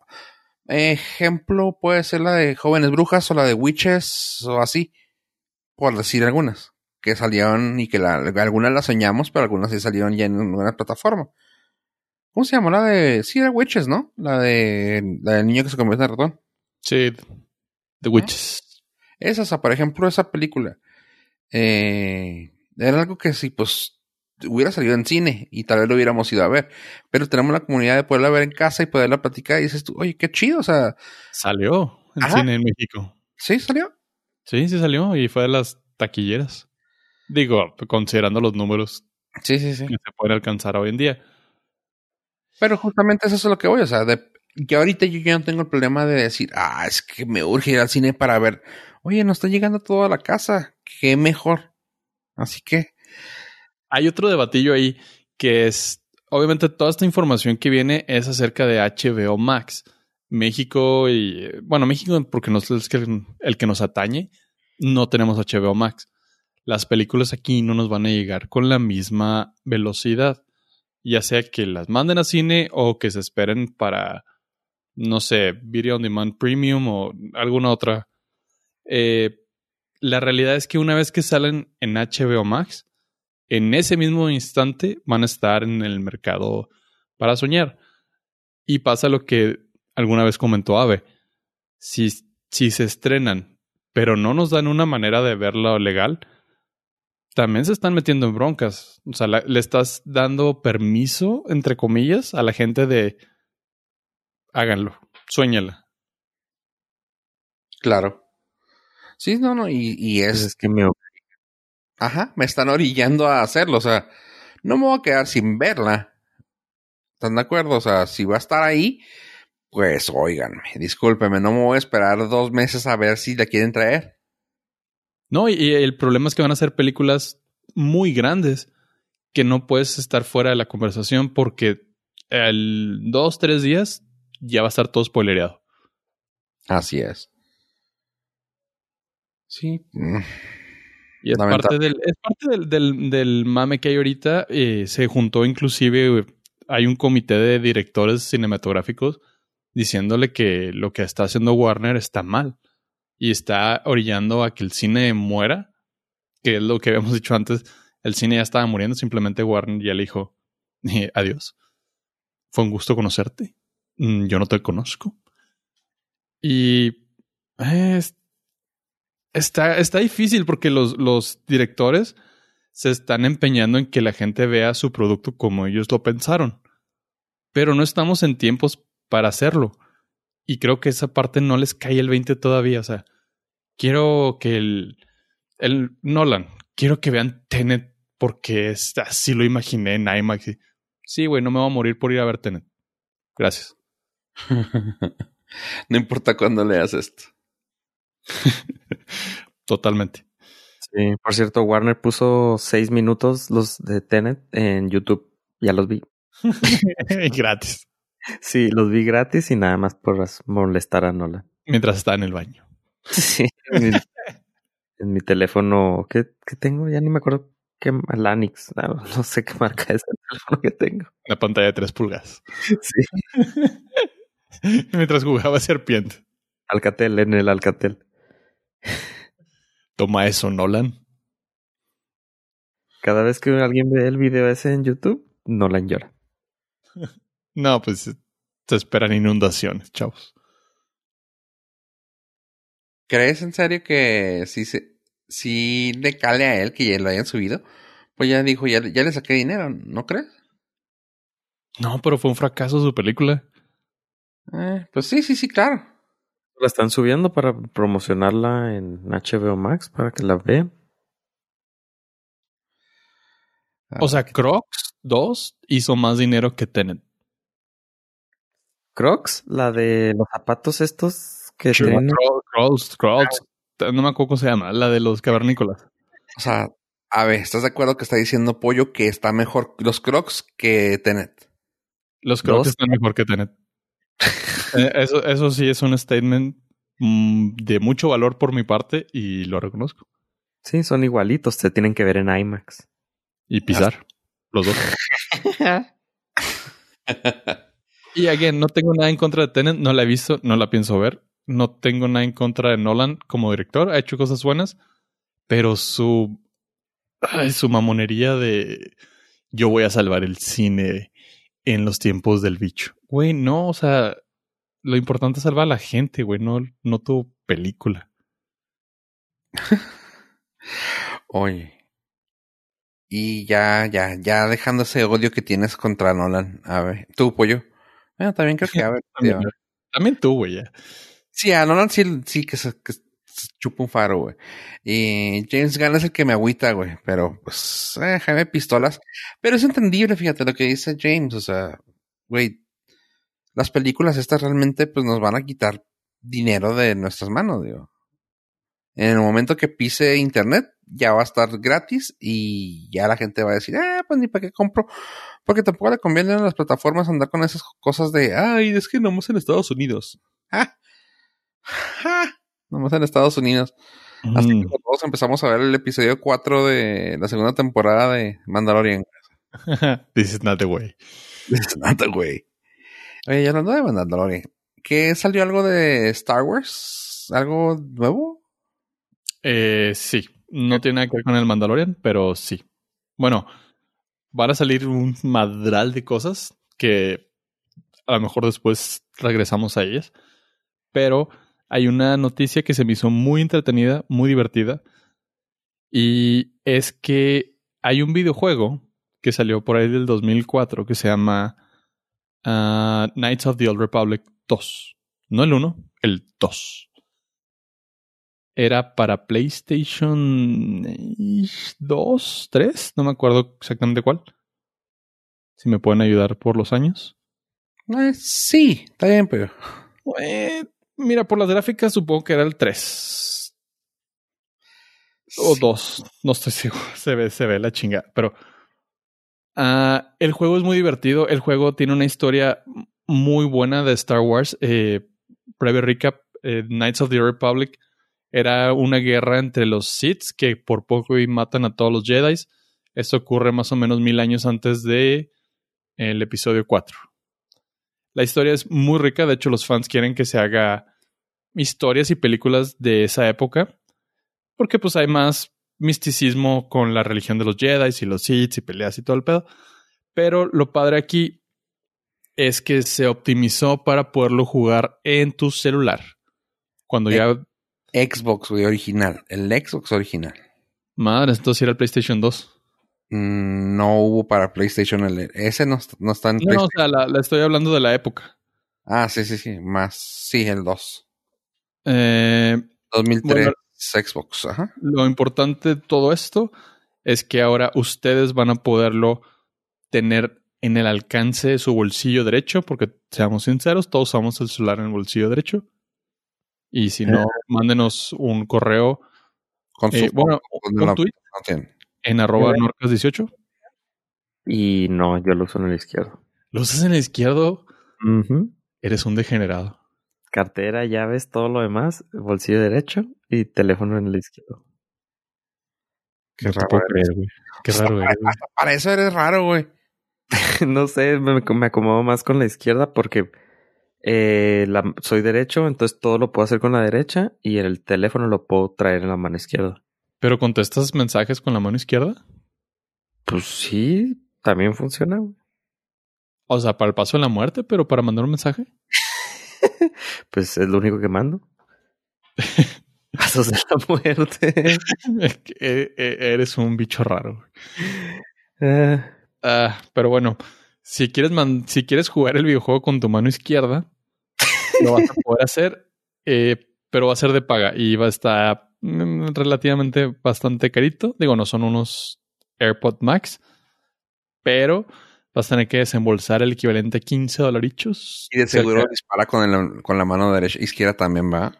ejemplo puede ser la de Jóvenes Brujas o la de Witches o así, por decir algunas, que salieron y que la, algunas las soñamos, pero algunas sí salieron ya en una plataforma. ¿Cómo se llama? La de, sí, era Witches, ¿no? La de, la del niño que se convierte en ratón. Sí, The Witches. Esa, o sea, por ejemplo, esa película. Eh, era algo que sí, pues hubiera salido en cine y tal vez lo hubiéramos ido a ver. Pero tenemos la comunidad de poderla ver en casa y poderla platicar y dices tú, oye, qué chido, o sea. Salió en cine en México. Sí, salió. Sí, sí salió y fue de las taquilleras. Digo, considerando los números Sí, sí, sí. que se puede alcanzar hoy en día. Pero justamente eso es lo que voy, o sea, de, que ahorita yo ya no tengo el problema de decir, ah, es que me urge ir al cine para ver, oye, no está llegando todo a la casa, qué mejor. Así que, Hay otro debatillo ahí que es, obviamente toda esta información que viene es acerca de HBO Max. México y, bueno, México porque no es el el que nos atañe, no tenemos HBO Max. Las películas aquí no nos van a llegar con la misma velocidad, ya sea que las manden a cine o que se esperen para, no sé, Video on Demand Premium o alguna otra. Eh, la realidad es que una vez que salen en HBO Max, en ese mismo instante van a estar en el mercado para soñar. Y pasa lo que alguna vez comentó Ave. Si, si se estrenan, pero no nos dan una manera de verlo legal, también se están metiendo en broncas. O sea, le estás dando permiso, entre comillas, a la gente de háganlo, suéñala. claro. Sí, no, no, y, y Pues es, es que me ajá, me están orillando a hacerlo, o sea, no me voy a quedar sin verla. ¿Están de acuerdo? O sea, si va a estar ahí, pues óiganme, discúlpeme, no me voy a esperar dos meses a ver si la quieren traer. No, y, el problema es que van a ser películas muy grandes que no puedes estar fuera de la conversación porque el dos, tres días ya va a estar todo spoilereado. Así es. Sí. mm, Y es Lamentable. parte del, es parte del, del, del mame que hay ahorita. eh, se juntó inclusive, eh, hay un comité de directores cinematográficos diciéndole que lo que está haciendo Warner está mal y está orillando a que el cine muera, que es lo que habíamos dicho antes. El cine ya estaba muriendo, simplemente Warner ya le dijo eh, adiós. Fue un gusto conocerte. Mm, Yo no te conozco. Y eh, es- está, está difícil porque los, los directores se están empeñando en que la gente vea su producto como ellos lo pensaron. Pero no estamos en tiempos para hacerlo. Y creo que esa parte no les cae el 20 todavía. O sea, quiero que el, el Nolan, quiero que vean Tenet porque así lo imaginé en IMAX. Sí, güey, no me voy a morir por ir a ver Tenet. Gracias. no importa cuándo leas esto. Totalmente. Sí, por cierto, Warner puso seis minutos los de Tenet en YouTube. Ya los vi. Gratis. Sí, los vi gratis y nada más por molestar a Nolan. Mientras está en el baño. Sí. En mi, en mi teléfono, ¿qué, qué tengo? Ya ni me acuerdo qué Lanix. No, no sé qué marca es el teléfono que tengo. Una pantalla de 3 pulgadas. Sí. Mientras jugaba serpiente. Alcatel, en el Alcatel. Toma eso, Nolan. Cada vez que alguien ve el video ese en YouTube, Nolan llora. No, pues se esperan inundaciones, chavos. ¿Crees en serio que si se, si le cale a él que ya lo hayan subido? Pues ya dijo, ya, ya le saqué dinero, ¿no crees? No, pero fue un fracaso su película. Eh, pues sí, sí, sí, claro. La están subiendo para promocionarla en HBO Max para que la vean. O sea, Crocs 2 hizo más dinero que Tenet. Crocs, la de los zapatos estos que Sure. tienen. Cro- Crocs, Crocs. No me acuerdo cómo se llama, la de los cavernícolas. O sea, a ver, ¿estás de acuerdo que está diciendo Pollo que está mejor los Crocs que Tenet? Los Crocs Dos. están mejor que Tenet. Eh, eso, eso sí es un statement mm, de mucho valor por mi parte y lo reconozco. Sí, son igualitos, se tienen que ver en IMAX. Y pisar. Los dos. Y again, no tengo nada en contra de Tenet, no la he visto, no la pienso ver. No tengo nada en contra de Nolan como director, ha hecho cosas buenas, pero su ay, su mamonería de yo voy a salvar el cine en los tiempos del bicho. Güey, no, o sea, lo importante es salvar a la gente, güey, no, no tu película. Oye. Y ya, ya, ya dejando ese odio que tienes contra Nolan. A ver, tú, Pollo. Bueno, también creo que, a ver. También, tú, güey, ya. Sí, a Nolan sí, sí que, se- que chupa un faro, güey. Y James Gunn es el que me agüita, güey. Pero, pues, eh, Jaime Pistolas. Pero es entendible, fíjate lo que dice James. O sea, güey, las películas estas realmente, pues, nos van a quitar dinero de nuestras manos, digo. En el momento que pise internet, ya va a estar gratis y ya la gente va a decir, ah, pues ni para qué compro. Porque tampoco le conviene a las plataformas andar con esas cosas de, ay, es que nomás en Estados Unidos. Ah, ah, nomás en Estados Unidos. Hasta que Mm. todos empezamos a ver el episodio 4 de la segunda temporada de Mandalorian. This is not the way. Es nada, güey. Oye, y hablando de Mandalorian, ¿qué salió algo de Star Wars? ¿Algo nuevo? Eh, sí, no tiene nada que ver con el Mandalorian, pero sí. Bueno, van a salir un madral de cosas que a lo mejor después regresamos a ellas. Pero hay una noticia que se me hizo muy entretenida, muy divertida. Y es que hay un videojuego que salió por ahí del 2004 que se llama ah, Knights of the Old Republic 2. No el 1, el 2 era para PlayStation 2, 3, no me acuerdo exactamente cuál. Si me pueden ayudar por los años. Eh, sí, está bien, pero... Eh, mira, por las gráficas supongo que era el 3 o 2, no estoy seguro, se ve, se ve la chinga, pero ah, el juego es muy divertido, el juego tiene una historia muy buena de Star Wars. Eh, breve recap, eh, Knights of the Republic era una guerra entre los Sith que por poco y matan a todos los Jedi. Esto ocurre más o menos mil años antes de el episodio 4. La historia es muy rica, de hecho los fans quieren que se haga historias y películas de esa época, porque pues hay más misticismo con la religión de los Jedi y los Sith y peleas y todo el pedo. Pero lo padre aquí es que se optimizó para poderlo jugar en tu celular. Cuando Eh. ya Xbox, güey, original. El Xbox original. Madre, entonces era el PlayStation 2. Mm, no hubo para PlayStation. El, ese no, no está en No, o sea, la, la estoy hablando de la época. Ah, sí, sí, sí. Más. Sí, el 2. Eh, 2003 Bueno. Xbox. Ajá. lo importante de todo esto es que ahora ustedes van a poderlo tener en el alcance de su bolsillo derecho, porque seamos sinceros, todos usamos el celular en el bolsillo derecho. Y si no, mándenos un correo, Con su eh, bueno, con un la- tweet no en arroba Yo- norcas18. Y no, yo lo uso en el izquierdo. Lo usas en el izquierdo, eres un degenerado. Cartera, llaves, todo lo demás, bolsillo derecho y teléfono en el izquierdo. Qué No raro eres. güey. Qué raro eres, güey. Hasta para eso eres raro, güey. no sé, me, me acomodo más con la izquierda porque eh, la- soy derecho, entonces todo lo puedo hacer con la derecha y el teléfono lo puedo traer en la mano izquierda. ¿Pero contestas mensajes con la mano izquierda? Pues sí, también funciona. güey. O sea, para el paso de la muerte, pero para mandar un mensaje. Pues es lo único que mando. Pasos de la muerte. Eh, eh, Eres un bicho raro. Ah, Ah, pero bueno, si quieres, man- si quieres jugar el videojuego con tu mano izquierda, lo vas a poder hacer, eh, pero va a ser de paga y va a estar mm, relativamente bastante carito. Digo, no son unos AirPod Max, pero vas a tener que desembolsar el equivalente a 15 dolarichos. Y de seguro Cerca- dispara con, el- con la mano derecha. Izquierda también va.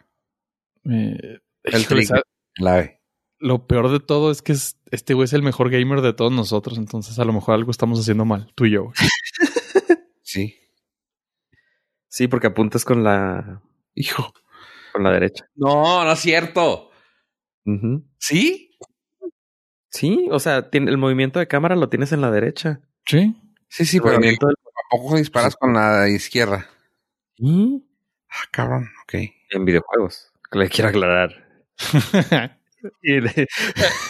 eh, El. ¿sabes? La B. Lo peor de todo es que es- este güey es el mejor gamer de todos nosotros, entonces a lo mejor algo estamos haciendo mal, tú y yo. Sí. sí, porque apuntas con la, Hijo. con la derecha. No, no es cierto. ¿Sí? Sí, o sea, tiene, el movimiento de cámara lo tienes en la derecha. Sí. Sí, sí, El pero movimiento del- ¿a poco disparas con la izquierda? Sí, Ah, cabrón. Ok. en videojuegos. que Le quiero aclarar. Y de-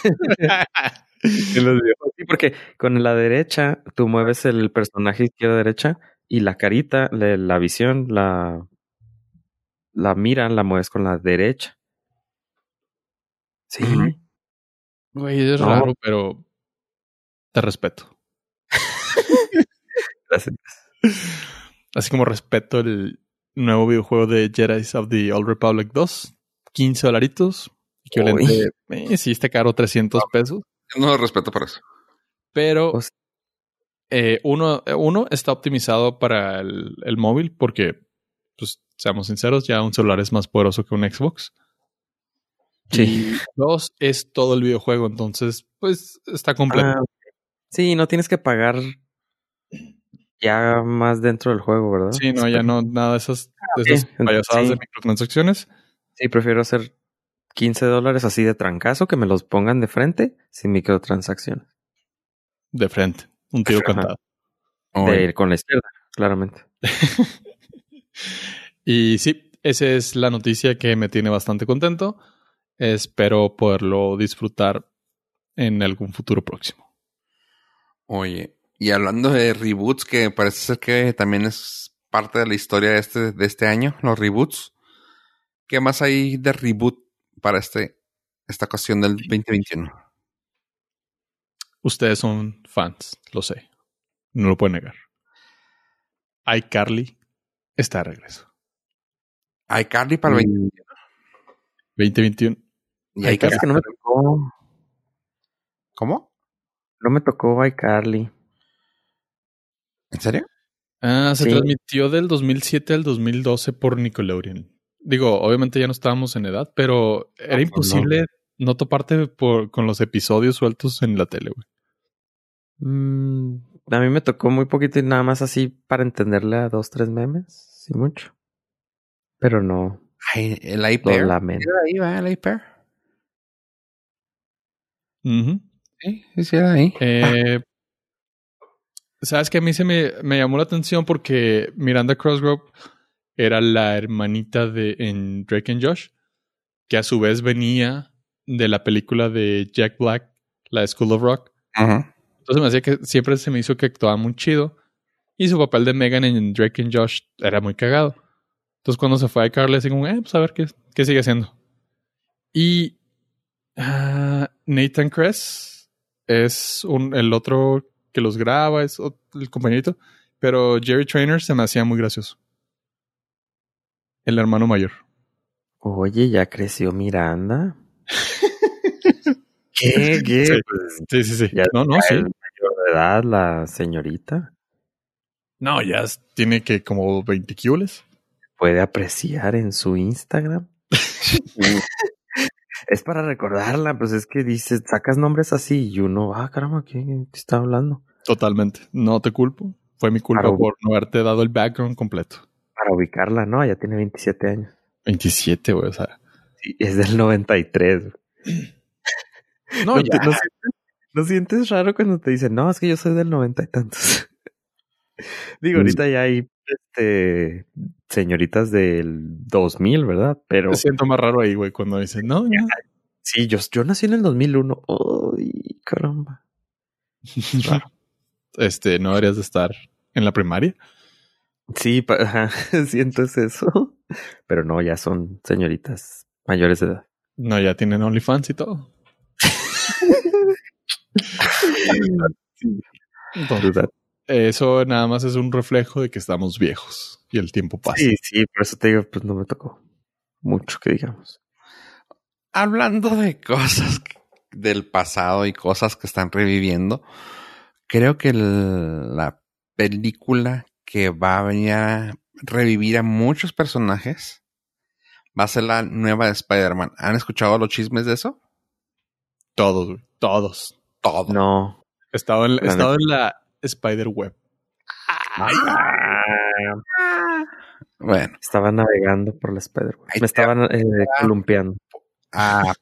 en los videojuegos. Sí, porque con la derecha tú mueves el personaje izquierda-derecha y la carita, la, la visión, la, la mira, la mueves con la derecha. Sí. Güey, es No. raro, pero te respeto. Gracias. Así como respeto el nuevo videojuego de Jedi of the Old Republic 2, 15 dolaritos. Equivalente, eh, sí, está caro 300 pesos. No lo respeto por eso. Pero eh, uno, uno está optimizado para el, el móvil porque, pues, seamos sinceros, ya un celular es más poderoso que un Xbox. Sí. Y dos, es todo el videojuego, entonces, pues, está completo. Ah, sí, no tienes que pagar ya más dentro del juego, ¿verdad? sí, no, ya no, nada de esas, de sí, esas payasadas sí. de microtransacciones. Sí, prefiero hacer 15 dólares así de trancazo que me los pongan de frente sin microtransacciones. De frente, un tiro Ajá. cantado. De- con la izquierda, claramente. Y sí, esa es la noticia que me tiene bastante contento. Espero poderlo disfrutar en algún futuro próximo. Oye, y hablando de reboots, que parece ser que también es parte de la historia de este, de este año, los reboots. ¿Qué más hay de reboot para este, esta ocasión del 2021? Ustedes son fans, lo sé. No lo pueden negar. iCarly está de regreso. Hay Carly para el 2021. 2021. Y hay Es que no me tocó, ¿Cómo? no me tocó iCarly. ¿En serio? Ah, se Sí. transmitió del 2007 al 2012 por Nickelodeon. Digo, obviamente ya no estábamos en edad, pero era No, pues imposible no, toparte por, con los episodios sueltos en la tele, güey. Mm, a mí me tocó muy poquito y nada más así para entenderle a dos, tres memes, sí mucho. Pero no, Ay, el lo iPair. lamento. ¿Era ahí, va, el iPair? Ujú. Sí, sí, sí, era ahí. Eh, Sabes que a mí se me, me llamó la atención porque Miranda Crossgrove era la hermanita de en Drake and Josh, que a su vez venía de la película de Jack Black, la de School of Rock. Entonces me hacía que siempre se me hizo que actuaba muy chido. Y su papel de Megan en Drake and Josh era muy cagado. Entonces cuando se fue a Carly, así como, eh, pues a ver qué, qué sigue haciendo. Y ah, Nathan Kress es un, el otro que los graba, es el compañerito. Pero Jerry Trainer se me hacía muy gracioso. El hermano mayor. Oye, ya creció Miranda. ¿Qué? ¿Qué? Sí. Sí, sí, sí. Ya no, no, sí. mayor de edad la señorita. No, ya tiene que como 20 kilos. Puede apreciar en su Instagram. es para recordarla, pues es que dices, sacas nombres así y uno, ah, caramba, ¿qué, qué está hablando? Totalmente. No te culpo. Fue mi culpa por no haberte dado el background completo. Para ubicarla, no, ya tiene 27 años. 27, güey. O sea. Sí, es del 93. No, ¿No, ya. no sientes, no sientes raro cuando te dicen, no, es que yo soy del noventa y tantos? Digo, ahorita ya hay este, señoritas del 2000, ¿verdad? Pero Me siento más raro ahí, güey, cuando dicen, no, ya. sí, yo, yo nací en el 2001. ¡Uy, caramba! este, no deberías de estar en la primaria. Sí, ajá, siento es eso. Pero no, ya son señoritas mayores de edad. No, ya tienen OnlyFans y todo. Entonces, ¿verdad? Eso nada más es un reflejo de que estamos viejos y el tiempo pasa. Sí, sí, por eso te digo, pues no me tocó mucho que digamos. Hablando de cosas del pasado y cosas que están reviviendo, creo que el- la película que va a venir a revivir a muchos personajes va a ser la nueva de Spider-Man. ¿Han escuchado los chismes de eso? Todos, güey, todos. Todo. No. He estado en, he La estado en la Spider Web. Bueno, Estaba navegando por la spider Ahí Me estaban eh, columpiando. a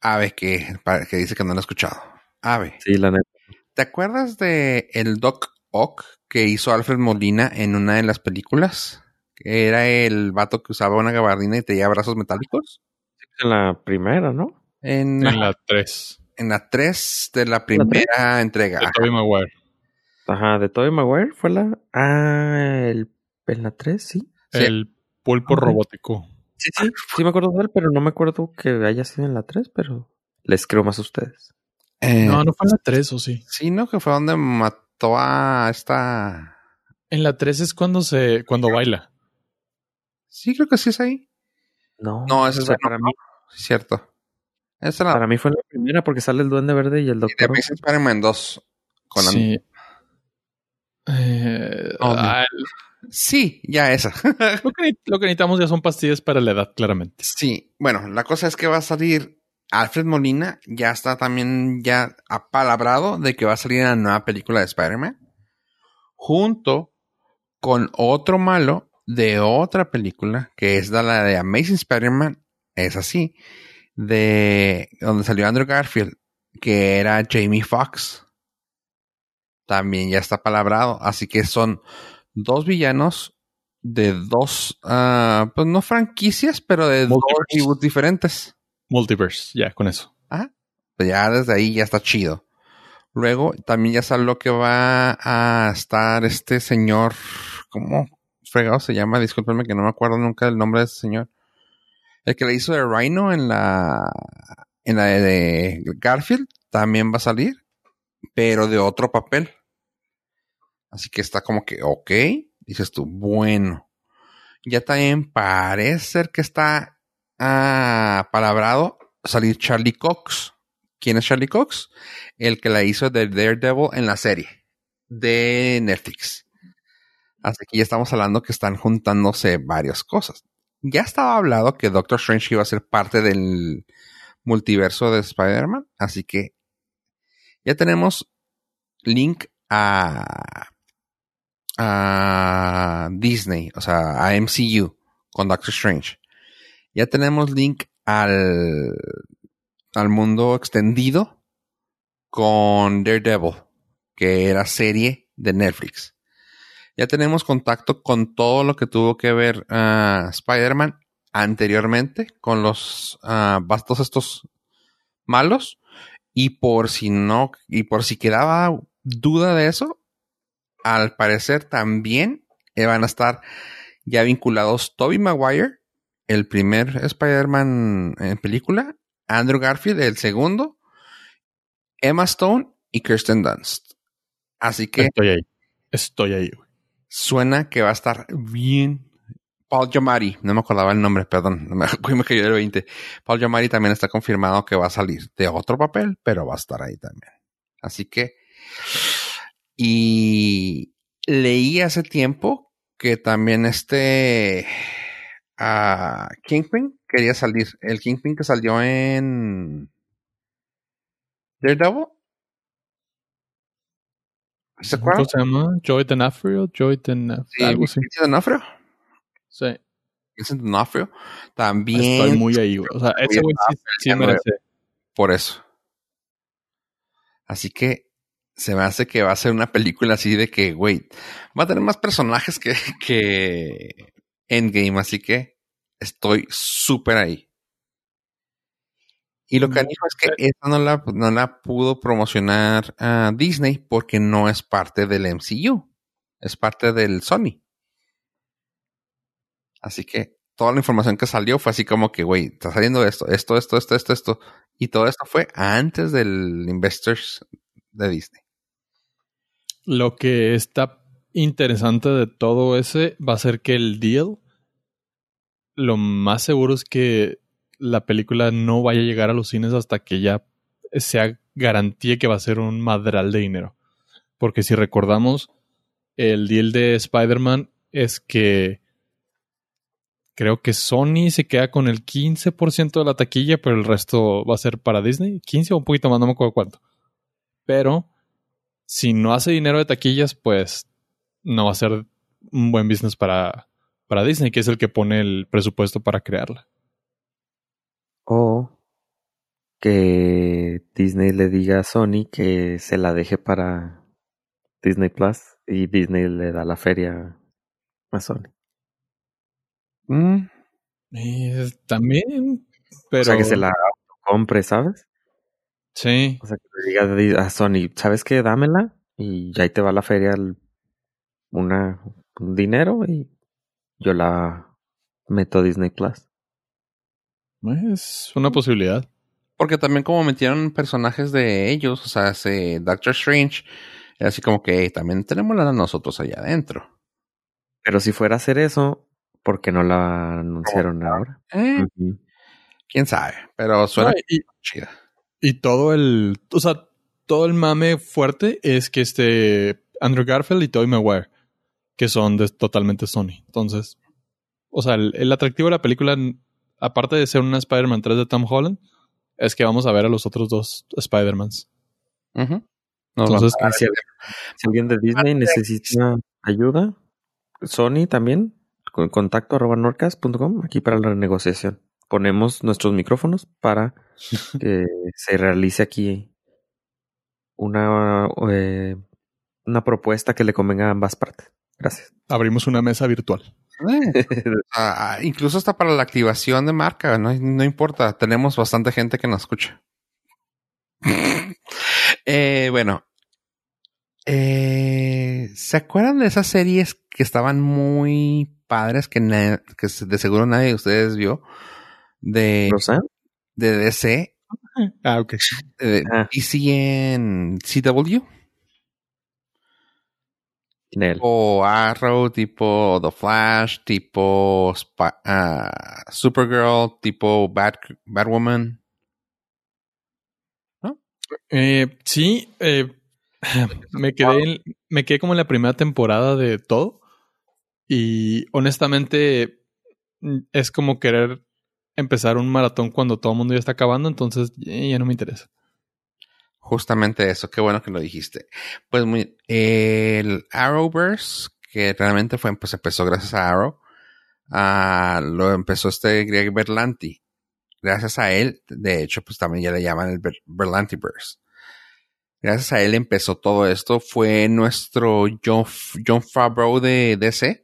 Ave que, dice que no lo ha escuchado. Ave, Sí, la neta. ¿te acuerdas de el Doc Ock que hizo Alfred Molina en una de las películas? Que era el vato que usaba una gabardina y tenía brazos metálicos. En la primera, ¿no? En, En la 3. en la 3 de la primera entrega. De Maguire. Ajá, de Tobey Maguire fue la. Ah, el, en la 3, sí. Sí. El pulpo robótico. Sí, sí. Sí me acuerdo de él, pero no me acuerdo que haya sido en la 3, pero les creo más a ustedes. Eh, No, no fue en la 3, o sí. Sí, ¿no? Que fue donde mató a esta... En la 3 es cuando se, cuando baila. Sí, creo que sí es ahí. No, No, ese o es sea, para ¿no? mí, Sí, cierto. Esa para mí fue la primera porque sale el Duende Verde y el de Doctor. Amazing Spider-Man 2. Con Sí. Eh, Oh, Sí, ya esa. lo, que, lo que necesitamos ya son pastillas para la edad, claramente. sí, bueno, la cosa es que va a salir Alfred Molina, ya está también ya apalabrado de que va a salir una nueva película de Spider-Man, junto con otro malo de otra película, que es la de Amazing Spider-Man, es así, de donde salió Andrew Garfield, que era Jamie Foxx. También ya está palabrado, así que son dos villanos de dos, ah, pues no franquicias, pero de dos Multiverse. reboots diferentes. Multiverse, ya, con eso. Pues ya desde ahí ya está chido. Luego también ya salió que va a estar este señor, ¿cómo fregado se llama? Discúlpenme que no me acuerdo nunca del nombre de ese señor. El que le hizo de Rhino en la en la de Garfield también va a salir, pero de otro papel. Así que está como que, ok, dices tú, bueno. Ya también parece ser que está ah, palabrado salir Charlie Cox. ¿Quién es Charlie Cox? El que la hizo de Daredevil en la serie de Netflix. Así que ya estamos hablando que están juntándose varias cosas. Ya estaba hablado que Doctor Strange iba a ser parte del multiverso de Spider-Man. Así que ya tenemos link a, a Disney, o sea, a MCU con Doctor Strange. Ya tenemos link al, al mundo extendido con Daredevil, que era serie de Netflix. Ya tenemos contacto con todo lo que tuvo que ver ah, Spider-Man anteriormente, con los ah, bastos estos malos. Y por si no, y por si quedaba duda de eso, al parecer también eh, van a estar ya vinculados Toby Maguire, el primer Spider-Man en película, Andrew Garfield, el segundo, Emma Stone y Kirsten Dunst. Así que Estoy ahí. Estoy ahí, güey. suena que va a estar bien. Paul Giamatti, no me acordaba el nombre, perdón, me, me cayó el 20. Paul Giamatti también está confirmado que va a salir de otro papel, pero va a estar ahí también. Así que, y leí hace tiempo que también este ah, Kingpin quería salir. El Kingpin que salió en Daredevil. ¿Se acuerdan? ¿Cómo se llama? Joy D'Onofrio, Joy D'Onofrio, Sí, algo así. Vincent D'Onofrio. Sí. Vincent D'Onofrio. También Estoy muy ahí. O sea, ese güey sí, sí merece. por eso. Así que se me hace que va a ser una película así de que, güey, va a tener más personajes que, que Endgame, así que estoy súper ahí. Y lo que Mm, dijo es que esta no la, no la pudo promocionar a Disney porque no es parte del MCU, es parte del Sony. Así que toda la información que salió fue así como que, güey, está saliendo esto, esto, esto, esto, esto, esto. Y todo esto fue antes del Investors de Disney. Lo que está interesante de todo ese va a ser que el deal, lo más seguro es que la película no vaya a llegar a los cines hasta que ya sea garantía que va a ser un madral de dinero. Porque si recordamos, el deal de Spider-Man es que creo que Sony se queda con el 15% de la taquilla, pero el resto va a ser para Disney. 15 o un poquito más, no me acuerdo cuánto. Pero si no hace dinero de taquillas, pues no va a ser un buen business para, para Disney, que es el que pone el presupuesto para crearla. O que Disney le diga a Sony que se la deje para Disney Plus y Disney le da la feria a Sony. Mm, Eh, también, pero... O sea, que se la compre, ¿sabes? Sí, O sea, que le diga a Di- a Sony, ¿sabes qué? Dámela y ya ahí te va la feria el- una, un dinero y yo la meto a Disney Plus. es una posibilidad. porque también como metieron personajes de ellos, o sea, ese Doctor Strange, era así como que "Hey, también tenemos la de nosotros allá adentro. Pero si fuera a hacer eso, ¿Por qué no la anunciaron ahora? Eh, quién sabe, pero suena No, y, chida. Y todo el. O sea, todo el mame fuerte es que este Andrew Garfield y Tobey Maguire, que son de, totalmente Sony. Entonces, o sea, el, el atractivo de la película, aparte de ser una Spider-Man 3 de Tom Holland, es que vamos a ver a los otros dos Spider-Mans. Nos Entonces, Ah, si, si alguien de Disney necesita ayuda, Sony también, con contacto arroba norcas.com, aquí para la negociación. Ponemos nuestros micrófonos para que se realice aquí una, eh, una propuesta que le convenga a ambas partes. Gracias. abrimos una mesa virtual. Eh, ah, incluso hasta para la activación de marca, no, no importa, tenemos bastante gente que nos escucha. Eh, bueno, eh, ¿se acuerdan de esas series que estaban muy padres que, que de seguro nadie de ustedes vio? De, ¿Rosa? De DC, Ah, ok. de Ah. DC en CW, tipo Arrow, tipo The Flash, tipo Sp- ah, Supergirl, tipo Bat Batwoman. Eh, sí, eh, me quedé, en- me quedé como en la primera temporada de todo. Y honestamente, mm, es como querer empezar un maratón cuando todo el mundo ya está acabando, entonces eh, ya no me interesa. Justamente eso, qué bueno que lo dijiste. Pues muy, el Arrowverse, que realmente fue, pues empezó gracias a Arrow, ah, lo empezó este Greg Berlanti. Gracias a él, de hecho, pues también ya le llaman el Ber- Berlantiverse. Gracias a él empezó todo esto. Fue nuestro John, John Favreau de DC.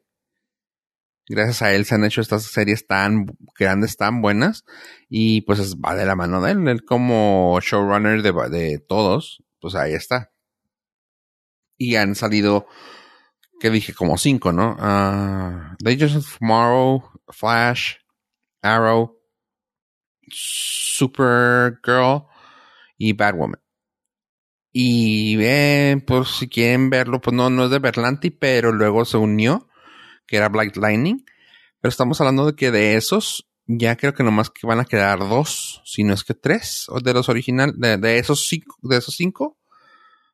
Gracias a él se han hecho estas series tan grandes, tan buenas. Y pues es- va de la mano de él. Él como showrunner de, todos, pues ahí está. Y han salido, que dije, como cinco, ¿no? Legends of Tomorrow, Flash, Arrow, Supergirl y Batwoman. Y eh, pues si quieren verlo, pues no, no es de Berlanti, pero luego se unió, que era Black Lightning. Pero estamos hablando de que de esos, ya creo que nomás que van a quedar dos, si no es que tres, de los originales, de, de esos cinco, de esos cinco,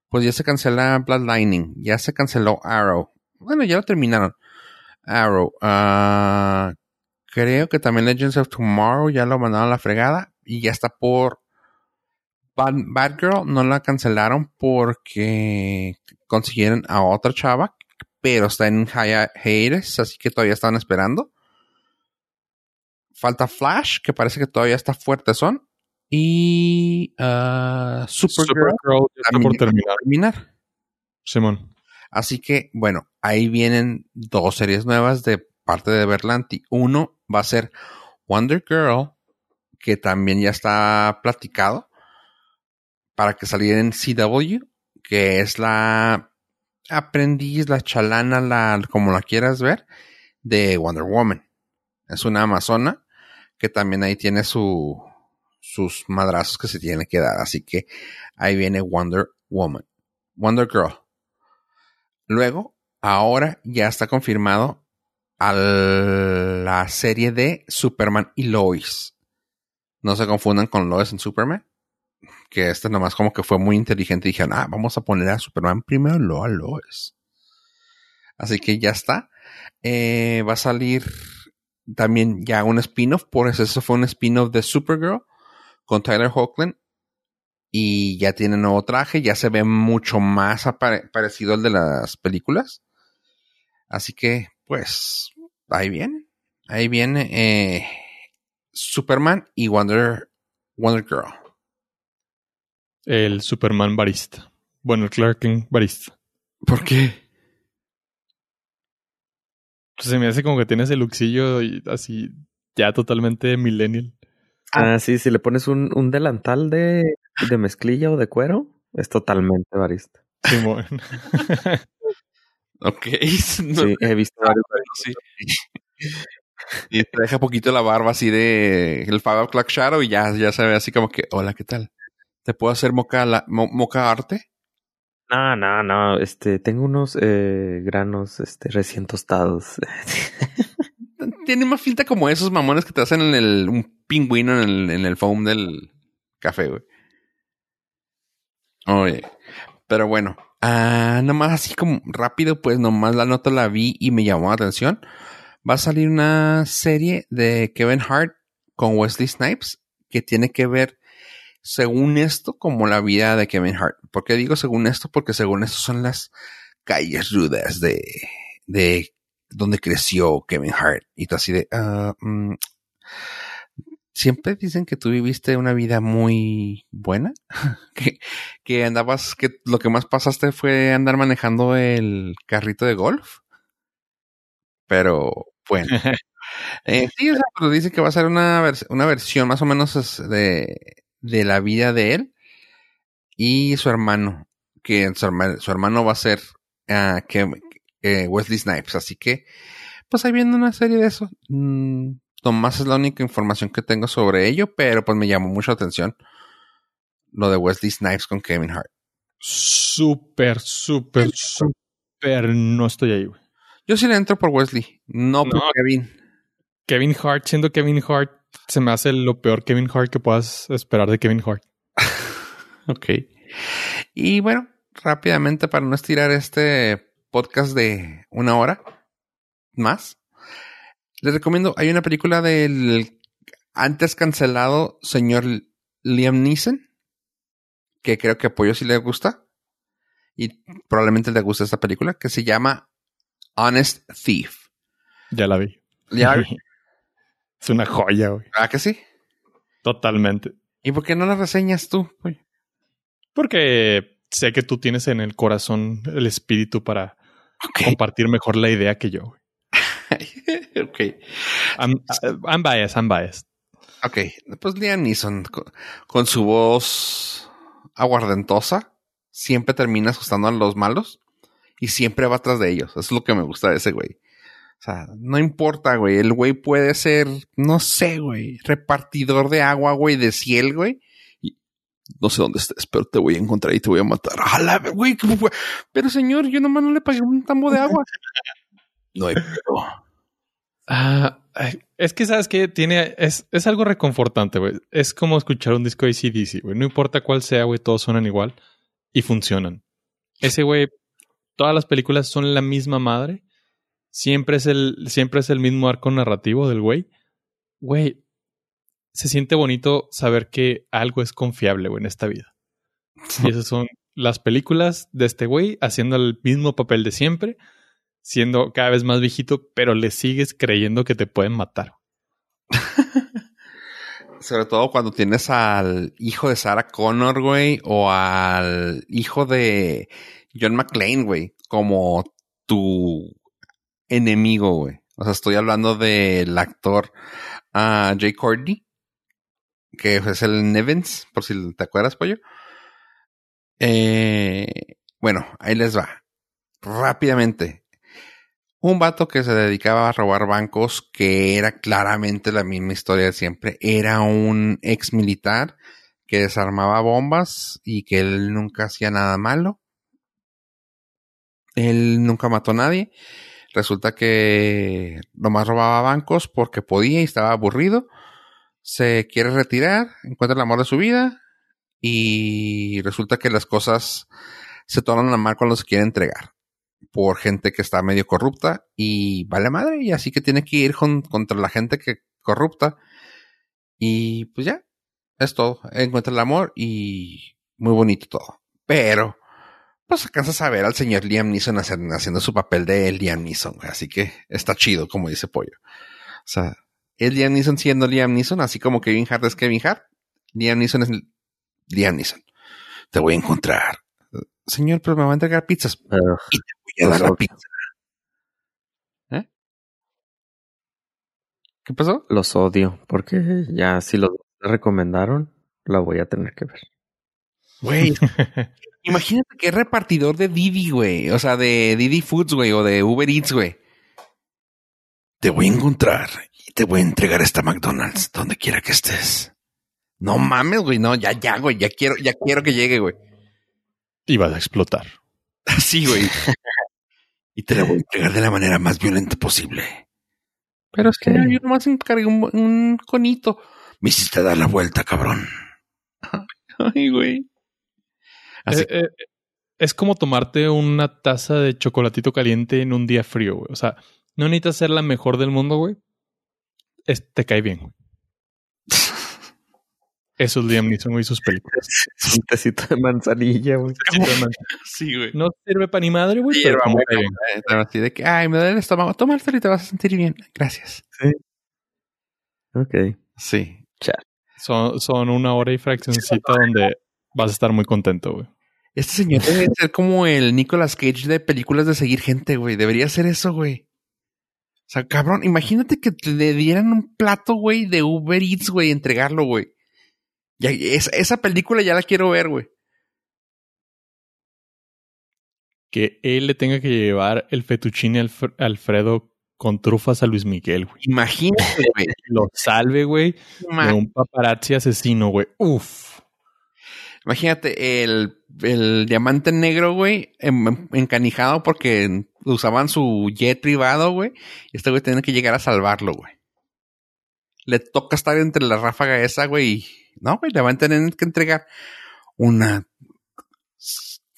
pues ya se cancela Black Lightning, ya se canceló Arrow. Bueno, ya lo terminaron. Arrow. ah, creo que también Legends of Tomorrow ya lo mandaron a la fregada y ya está por Bad, Batgirl no la cancelaron porque consiguieron a otra chava, pero está en hi- hiatus, así que todavía están esperando. Falta Flash, que parece que todavía está fuerte son. Y ah, Supergirl está por terminar. terminar. Simón. Así que, bueno, ahí vienen dos series nuevas de parte de Berlanti. Uno va a ser Wonder Girl, que también ya está platicado para que saliera en CW, que es la aprendiz, la chalana, la, como la quieras ver, de Wonder Woman. Es una amazona que también ahí tiene su, sus madrazos que se tiene que dar. Así que ahí viene Wonder Woman. Wonder Girl. Luego, ahora ya está confirmado a la serie de Superman y Lois. No se confundan con Lois en Superman. Que este nomás como que fue muy inteligente y dijeron, ah, vamos a poner a Superman primero, luego a Lois. Así que ya está. Eh, va a salir también ya un spin-off, por eso eso fue un spin-off de Supergirl con Tyler Hoechlin y ya tiene nuevo traje, ya se ve mucho más parecido al de las películas. Así que, pues, ahí viene, ahí viene eh, Superman y Wonder, Wonder Girl. El Superman barista. Bueno, el Clark Kent barista. ¿Por qué? Pues se me hace como que tiene ese luxillo y así ya totalmente millennial. Ah, sí, si le pones un, un delantal de, de mezclilla o de cuero, es totalmente barista. Simón. Ok. No, Sí, he visto varios. sí. Y te deja poquito la barba así de el Five O'Clock Shadow y ya, ya se ve así como que, hola, ¿qué tal? ¿Te puedo hacer moca, la, mo- moca arte? No, no, no, este, tengo unos eh, granos este, recién tostados. tiene más finta como esos mamones que te hacen en el, un pingüino en el, en el foam del café, güey. Oye, pero bueno, ah, nomás así como rápido, pues nomás la nota la vi y me llamó la atención. Va a salir una serie de Kevin Hart con Wesley Snipes que tiene que ver, según esto, como la vida de Kevin Hart. ¿Por qué digo según esto? Porque según esto son las calles rudas de, de donde creció Kevin Hart. Y tú así de, ah, mm, siempre dicen que tú viviste una vida muy buena, que, que andabas, que lo que más pasaste fue andar manejando el carrito de golf. Pero bueno. Eh, sí, o sea, pero dice que va a ser una, una versión más o menos de, de la vida de él y su hermano, que su, hermano, va a ser uh, que, Wesley Snipes. Así que, pues ahí viendo una serie de eso. Mm, Nomás es la única información que tengo sobre ello, pero pues me llamó mucho la atención lo de Wesley Snipes con Kevin Hart. Súper, súper, súper no estoy ahí, güey. Yo sí le entro por Wesley, no, por Kevin. Kevin Hart, siendo Kevin Hart, se me hace lo peor Kevin Hart que puedas esperar de Kevin Hart. ok. Y bueno, rápidamente para no estirar este podcast de una hora más, les recomiendo, hay una película del antes cancelado señor Liam Neeson, que creo que apoyo si le gusta, y probablemente le gusta esta película, que se llama Honest Thief. Ya la vi. ¿Ya Es una joya, güey. ¿Ah, que sí? Totalmente. ¿Y por qué no la reseñas tú? Porque sé que tú tienes en el corazón el espíritu para compartir mejor la idea que yo. Güey. ok. I'm, I'm, biased, I'm biased. Ok, pues Liam Neeson con, su voz aguardentosa siempre termina asustando a los malos y siempre va atrás de ellos. Eso es lo que me gusta de ese güey. O sea, no importa, güey. El güey puede ser, no sé, güey, repartidor de agua, güey, de ciel, güey. Y no sé dónde estés, pero te voy a encontrar y te voy a matar. ¡Hala, güey! Pero señor, yo nomás no le pagué un tambo de agua. no hay Ah, es que sabes que tiene, es, es algo reconfortante, güey. Es como escuchar un disco de ACDC, güey. No importa cuál sea, güey, todos suenan igual y funcionan. Ese güey, todas las películas son la misma madre. Siempre es el, siempre es el mismo arco narrativo del güey. Güey, se siente bonito saber que algo es confiable, güey, en esta vida. Y esas son las películas de este güey haciendo el mismo papel de siempre siendo cada vez más viejito, pero le sigues creyendo que te pueden matar. Sobre todo cuando tienes al hijo de Sarah Connor, güey, o al hijo de John McClane, güey, como tu enemigo, güey. O sea, estoy hablando del actor uh, Jay Courtney, que es el Nevins, por si te acuerdas, pollo. Eh, bueno, ahí les va. Rápidamente, un vato que se dedicaba a robar bancos, que era claramente la misma historia de siempre. Era un ex militar que desarmaba bombas y que él nunca hacía nada malo. Él nunca mató a nadie. Resulta que nomás robaba bancos porque podía y estaba aburrido. Se quiere retirar, encuentra el amor de su vida y resulta que las cosas se tornan a mal cuando se quiere entregar por gente que está medio corrupta y vale madre, y así que tiene que ir contra la gente que corrupta. Y pues ya, es todo. Encuentra el amor y muy bonito todo. Pero, pues alcanzas a ver al señor Liam Neeson haciendo su papel de Liam Neeson, así que está chido, como dice Pollo. O sea, el Liam Neeson siendo Liam Neeson, así como Kevin Hart es Kevin Hart, Liam Neeson es Liam Neeson. Te voy a encontrar señor, pero me va a entregar pizzas. y te voy a dar la pizza. ¿Eh? ¿Qué pasó? Los odio, porque ya si los recomendaron, la voy a tener que ver. Güey, imagínate que es repartidor de Didi, güey. O sea, de Didi Foods, güey, o de Uber Eats, güey. Te voy a encontrar y te voy a entregar esta McDonald's donde quiera que estés. No mames, güey, no, ya, ya, güey, ya quiero, ya quiero que llegue, güey. Y vas a explotar. Sí, güey. y te la voy a entregar de la manera más violenta posible. Pero es que yo nomás encargué un, un conito. Me hiciste dar la vuelta, cabrón. Ay, güey. Así Eh, eh, es como tomarte una taza de chocolatito caliente en un día frío, güey. O sea, no necesitas ser la mejor del mundo, güey. Es- te cae bien, güey. Eso es Liam Neeson y sus películas. Un tecito de manzanilla, güey. sí, güey. No sirve para ni madre, güey, Sí, pero bien. Eh, así de que, ay, me duele el estómago. Tómatelo y te vas a sentir bien. Gracias. Ok. Sí. Son, son una hora y fraccioncita donde vas a estar muy contento, güey. Este señor debe ser como el Nicolas Cage de películas de seguir gente, güey. Debería ser eso, güey. O sea, cabrón, imagínate que te le dieran un plato, güey, de Uber Eats, güey, entregarlo, güey. Ya, es- esa película ya la quiero ver, güey. Que él le tenga que llevar el fettuccine Alf- Alfredo con trufas a Luis Miguel, güey. Imagínate, güey. Lo salve, güey, de un paparazzi asesino, güey. Uf. Imagínate el, el diamante negro, güey, em- encanijado porque usaban su jet privado, güey. Y este güey tiene que llegar a salvarlo, güey. Le toca estar entre la ráfaga esa, güey. No, güey, le van a tener que entregar una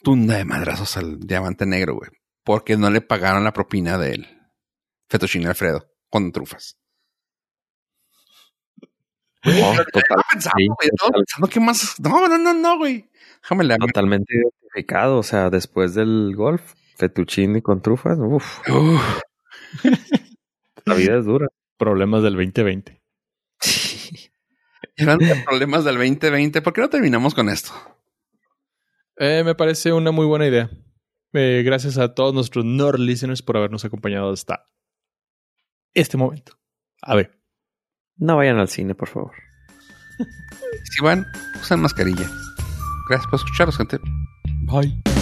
tunda de madrazos al diamante negro, güey. Porque no le pagaron la propina del fettuccine Alfredo con trufas. Total- pensando, sí, güey, estaba total- pensando qué más. No, no, no, no, güey. Déjame la totalmente identificado. O sea, después del golf, fettuccine con trufas, uff, Uf. la vida es dura. Problemas del 2020. Hablando de problemas del 2020, ¿por qué no terminamos con esto? Eh, me parece una muy buena idea. Eh, gracias a todos nuestros Nord listeners por habernos acompañado hasta este momento. A ver. No vayan al cine, por favor. Si van, usan mascarilla. Gracias por escucharnos, gente. Bye.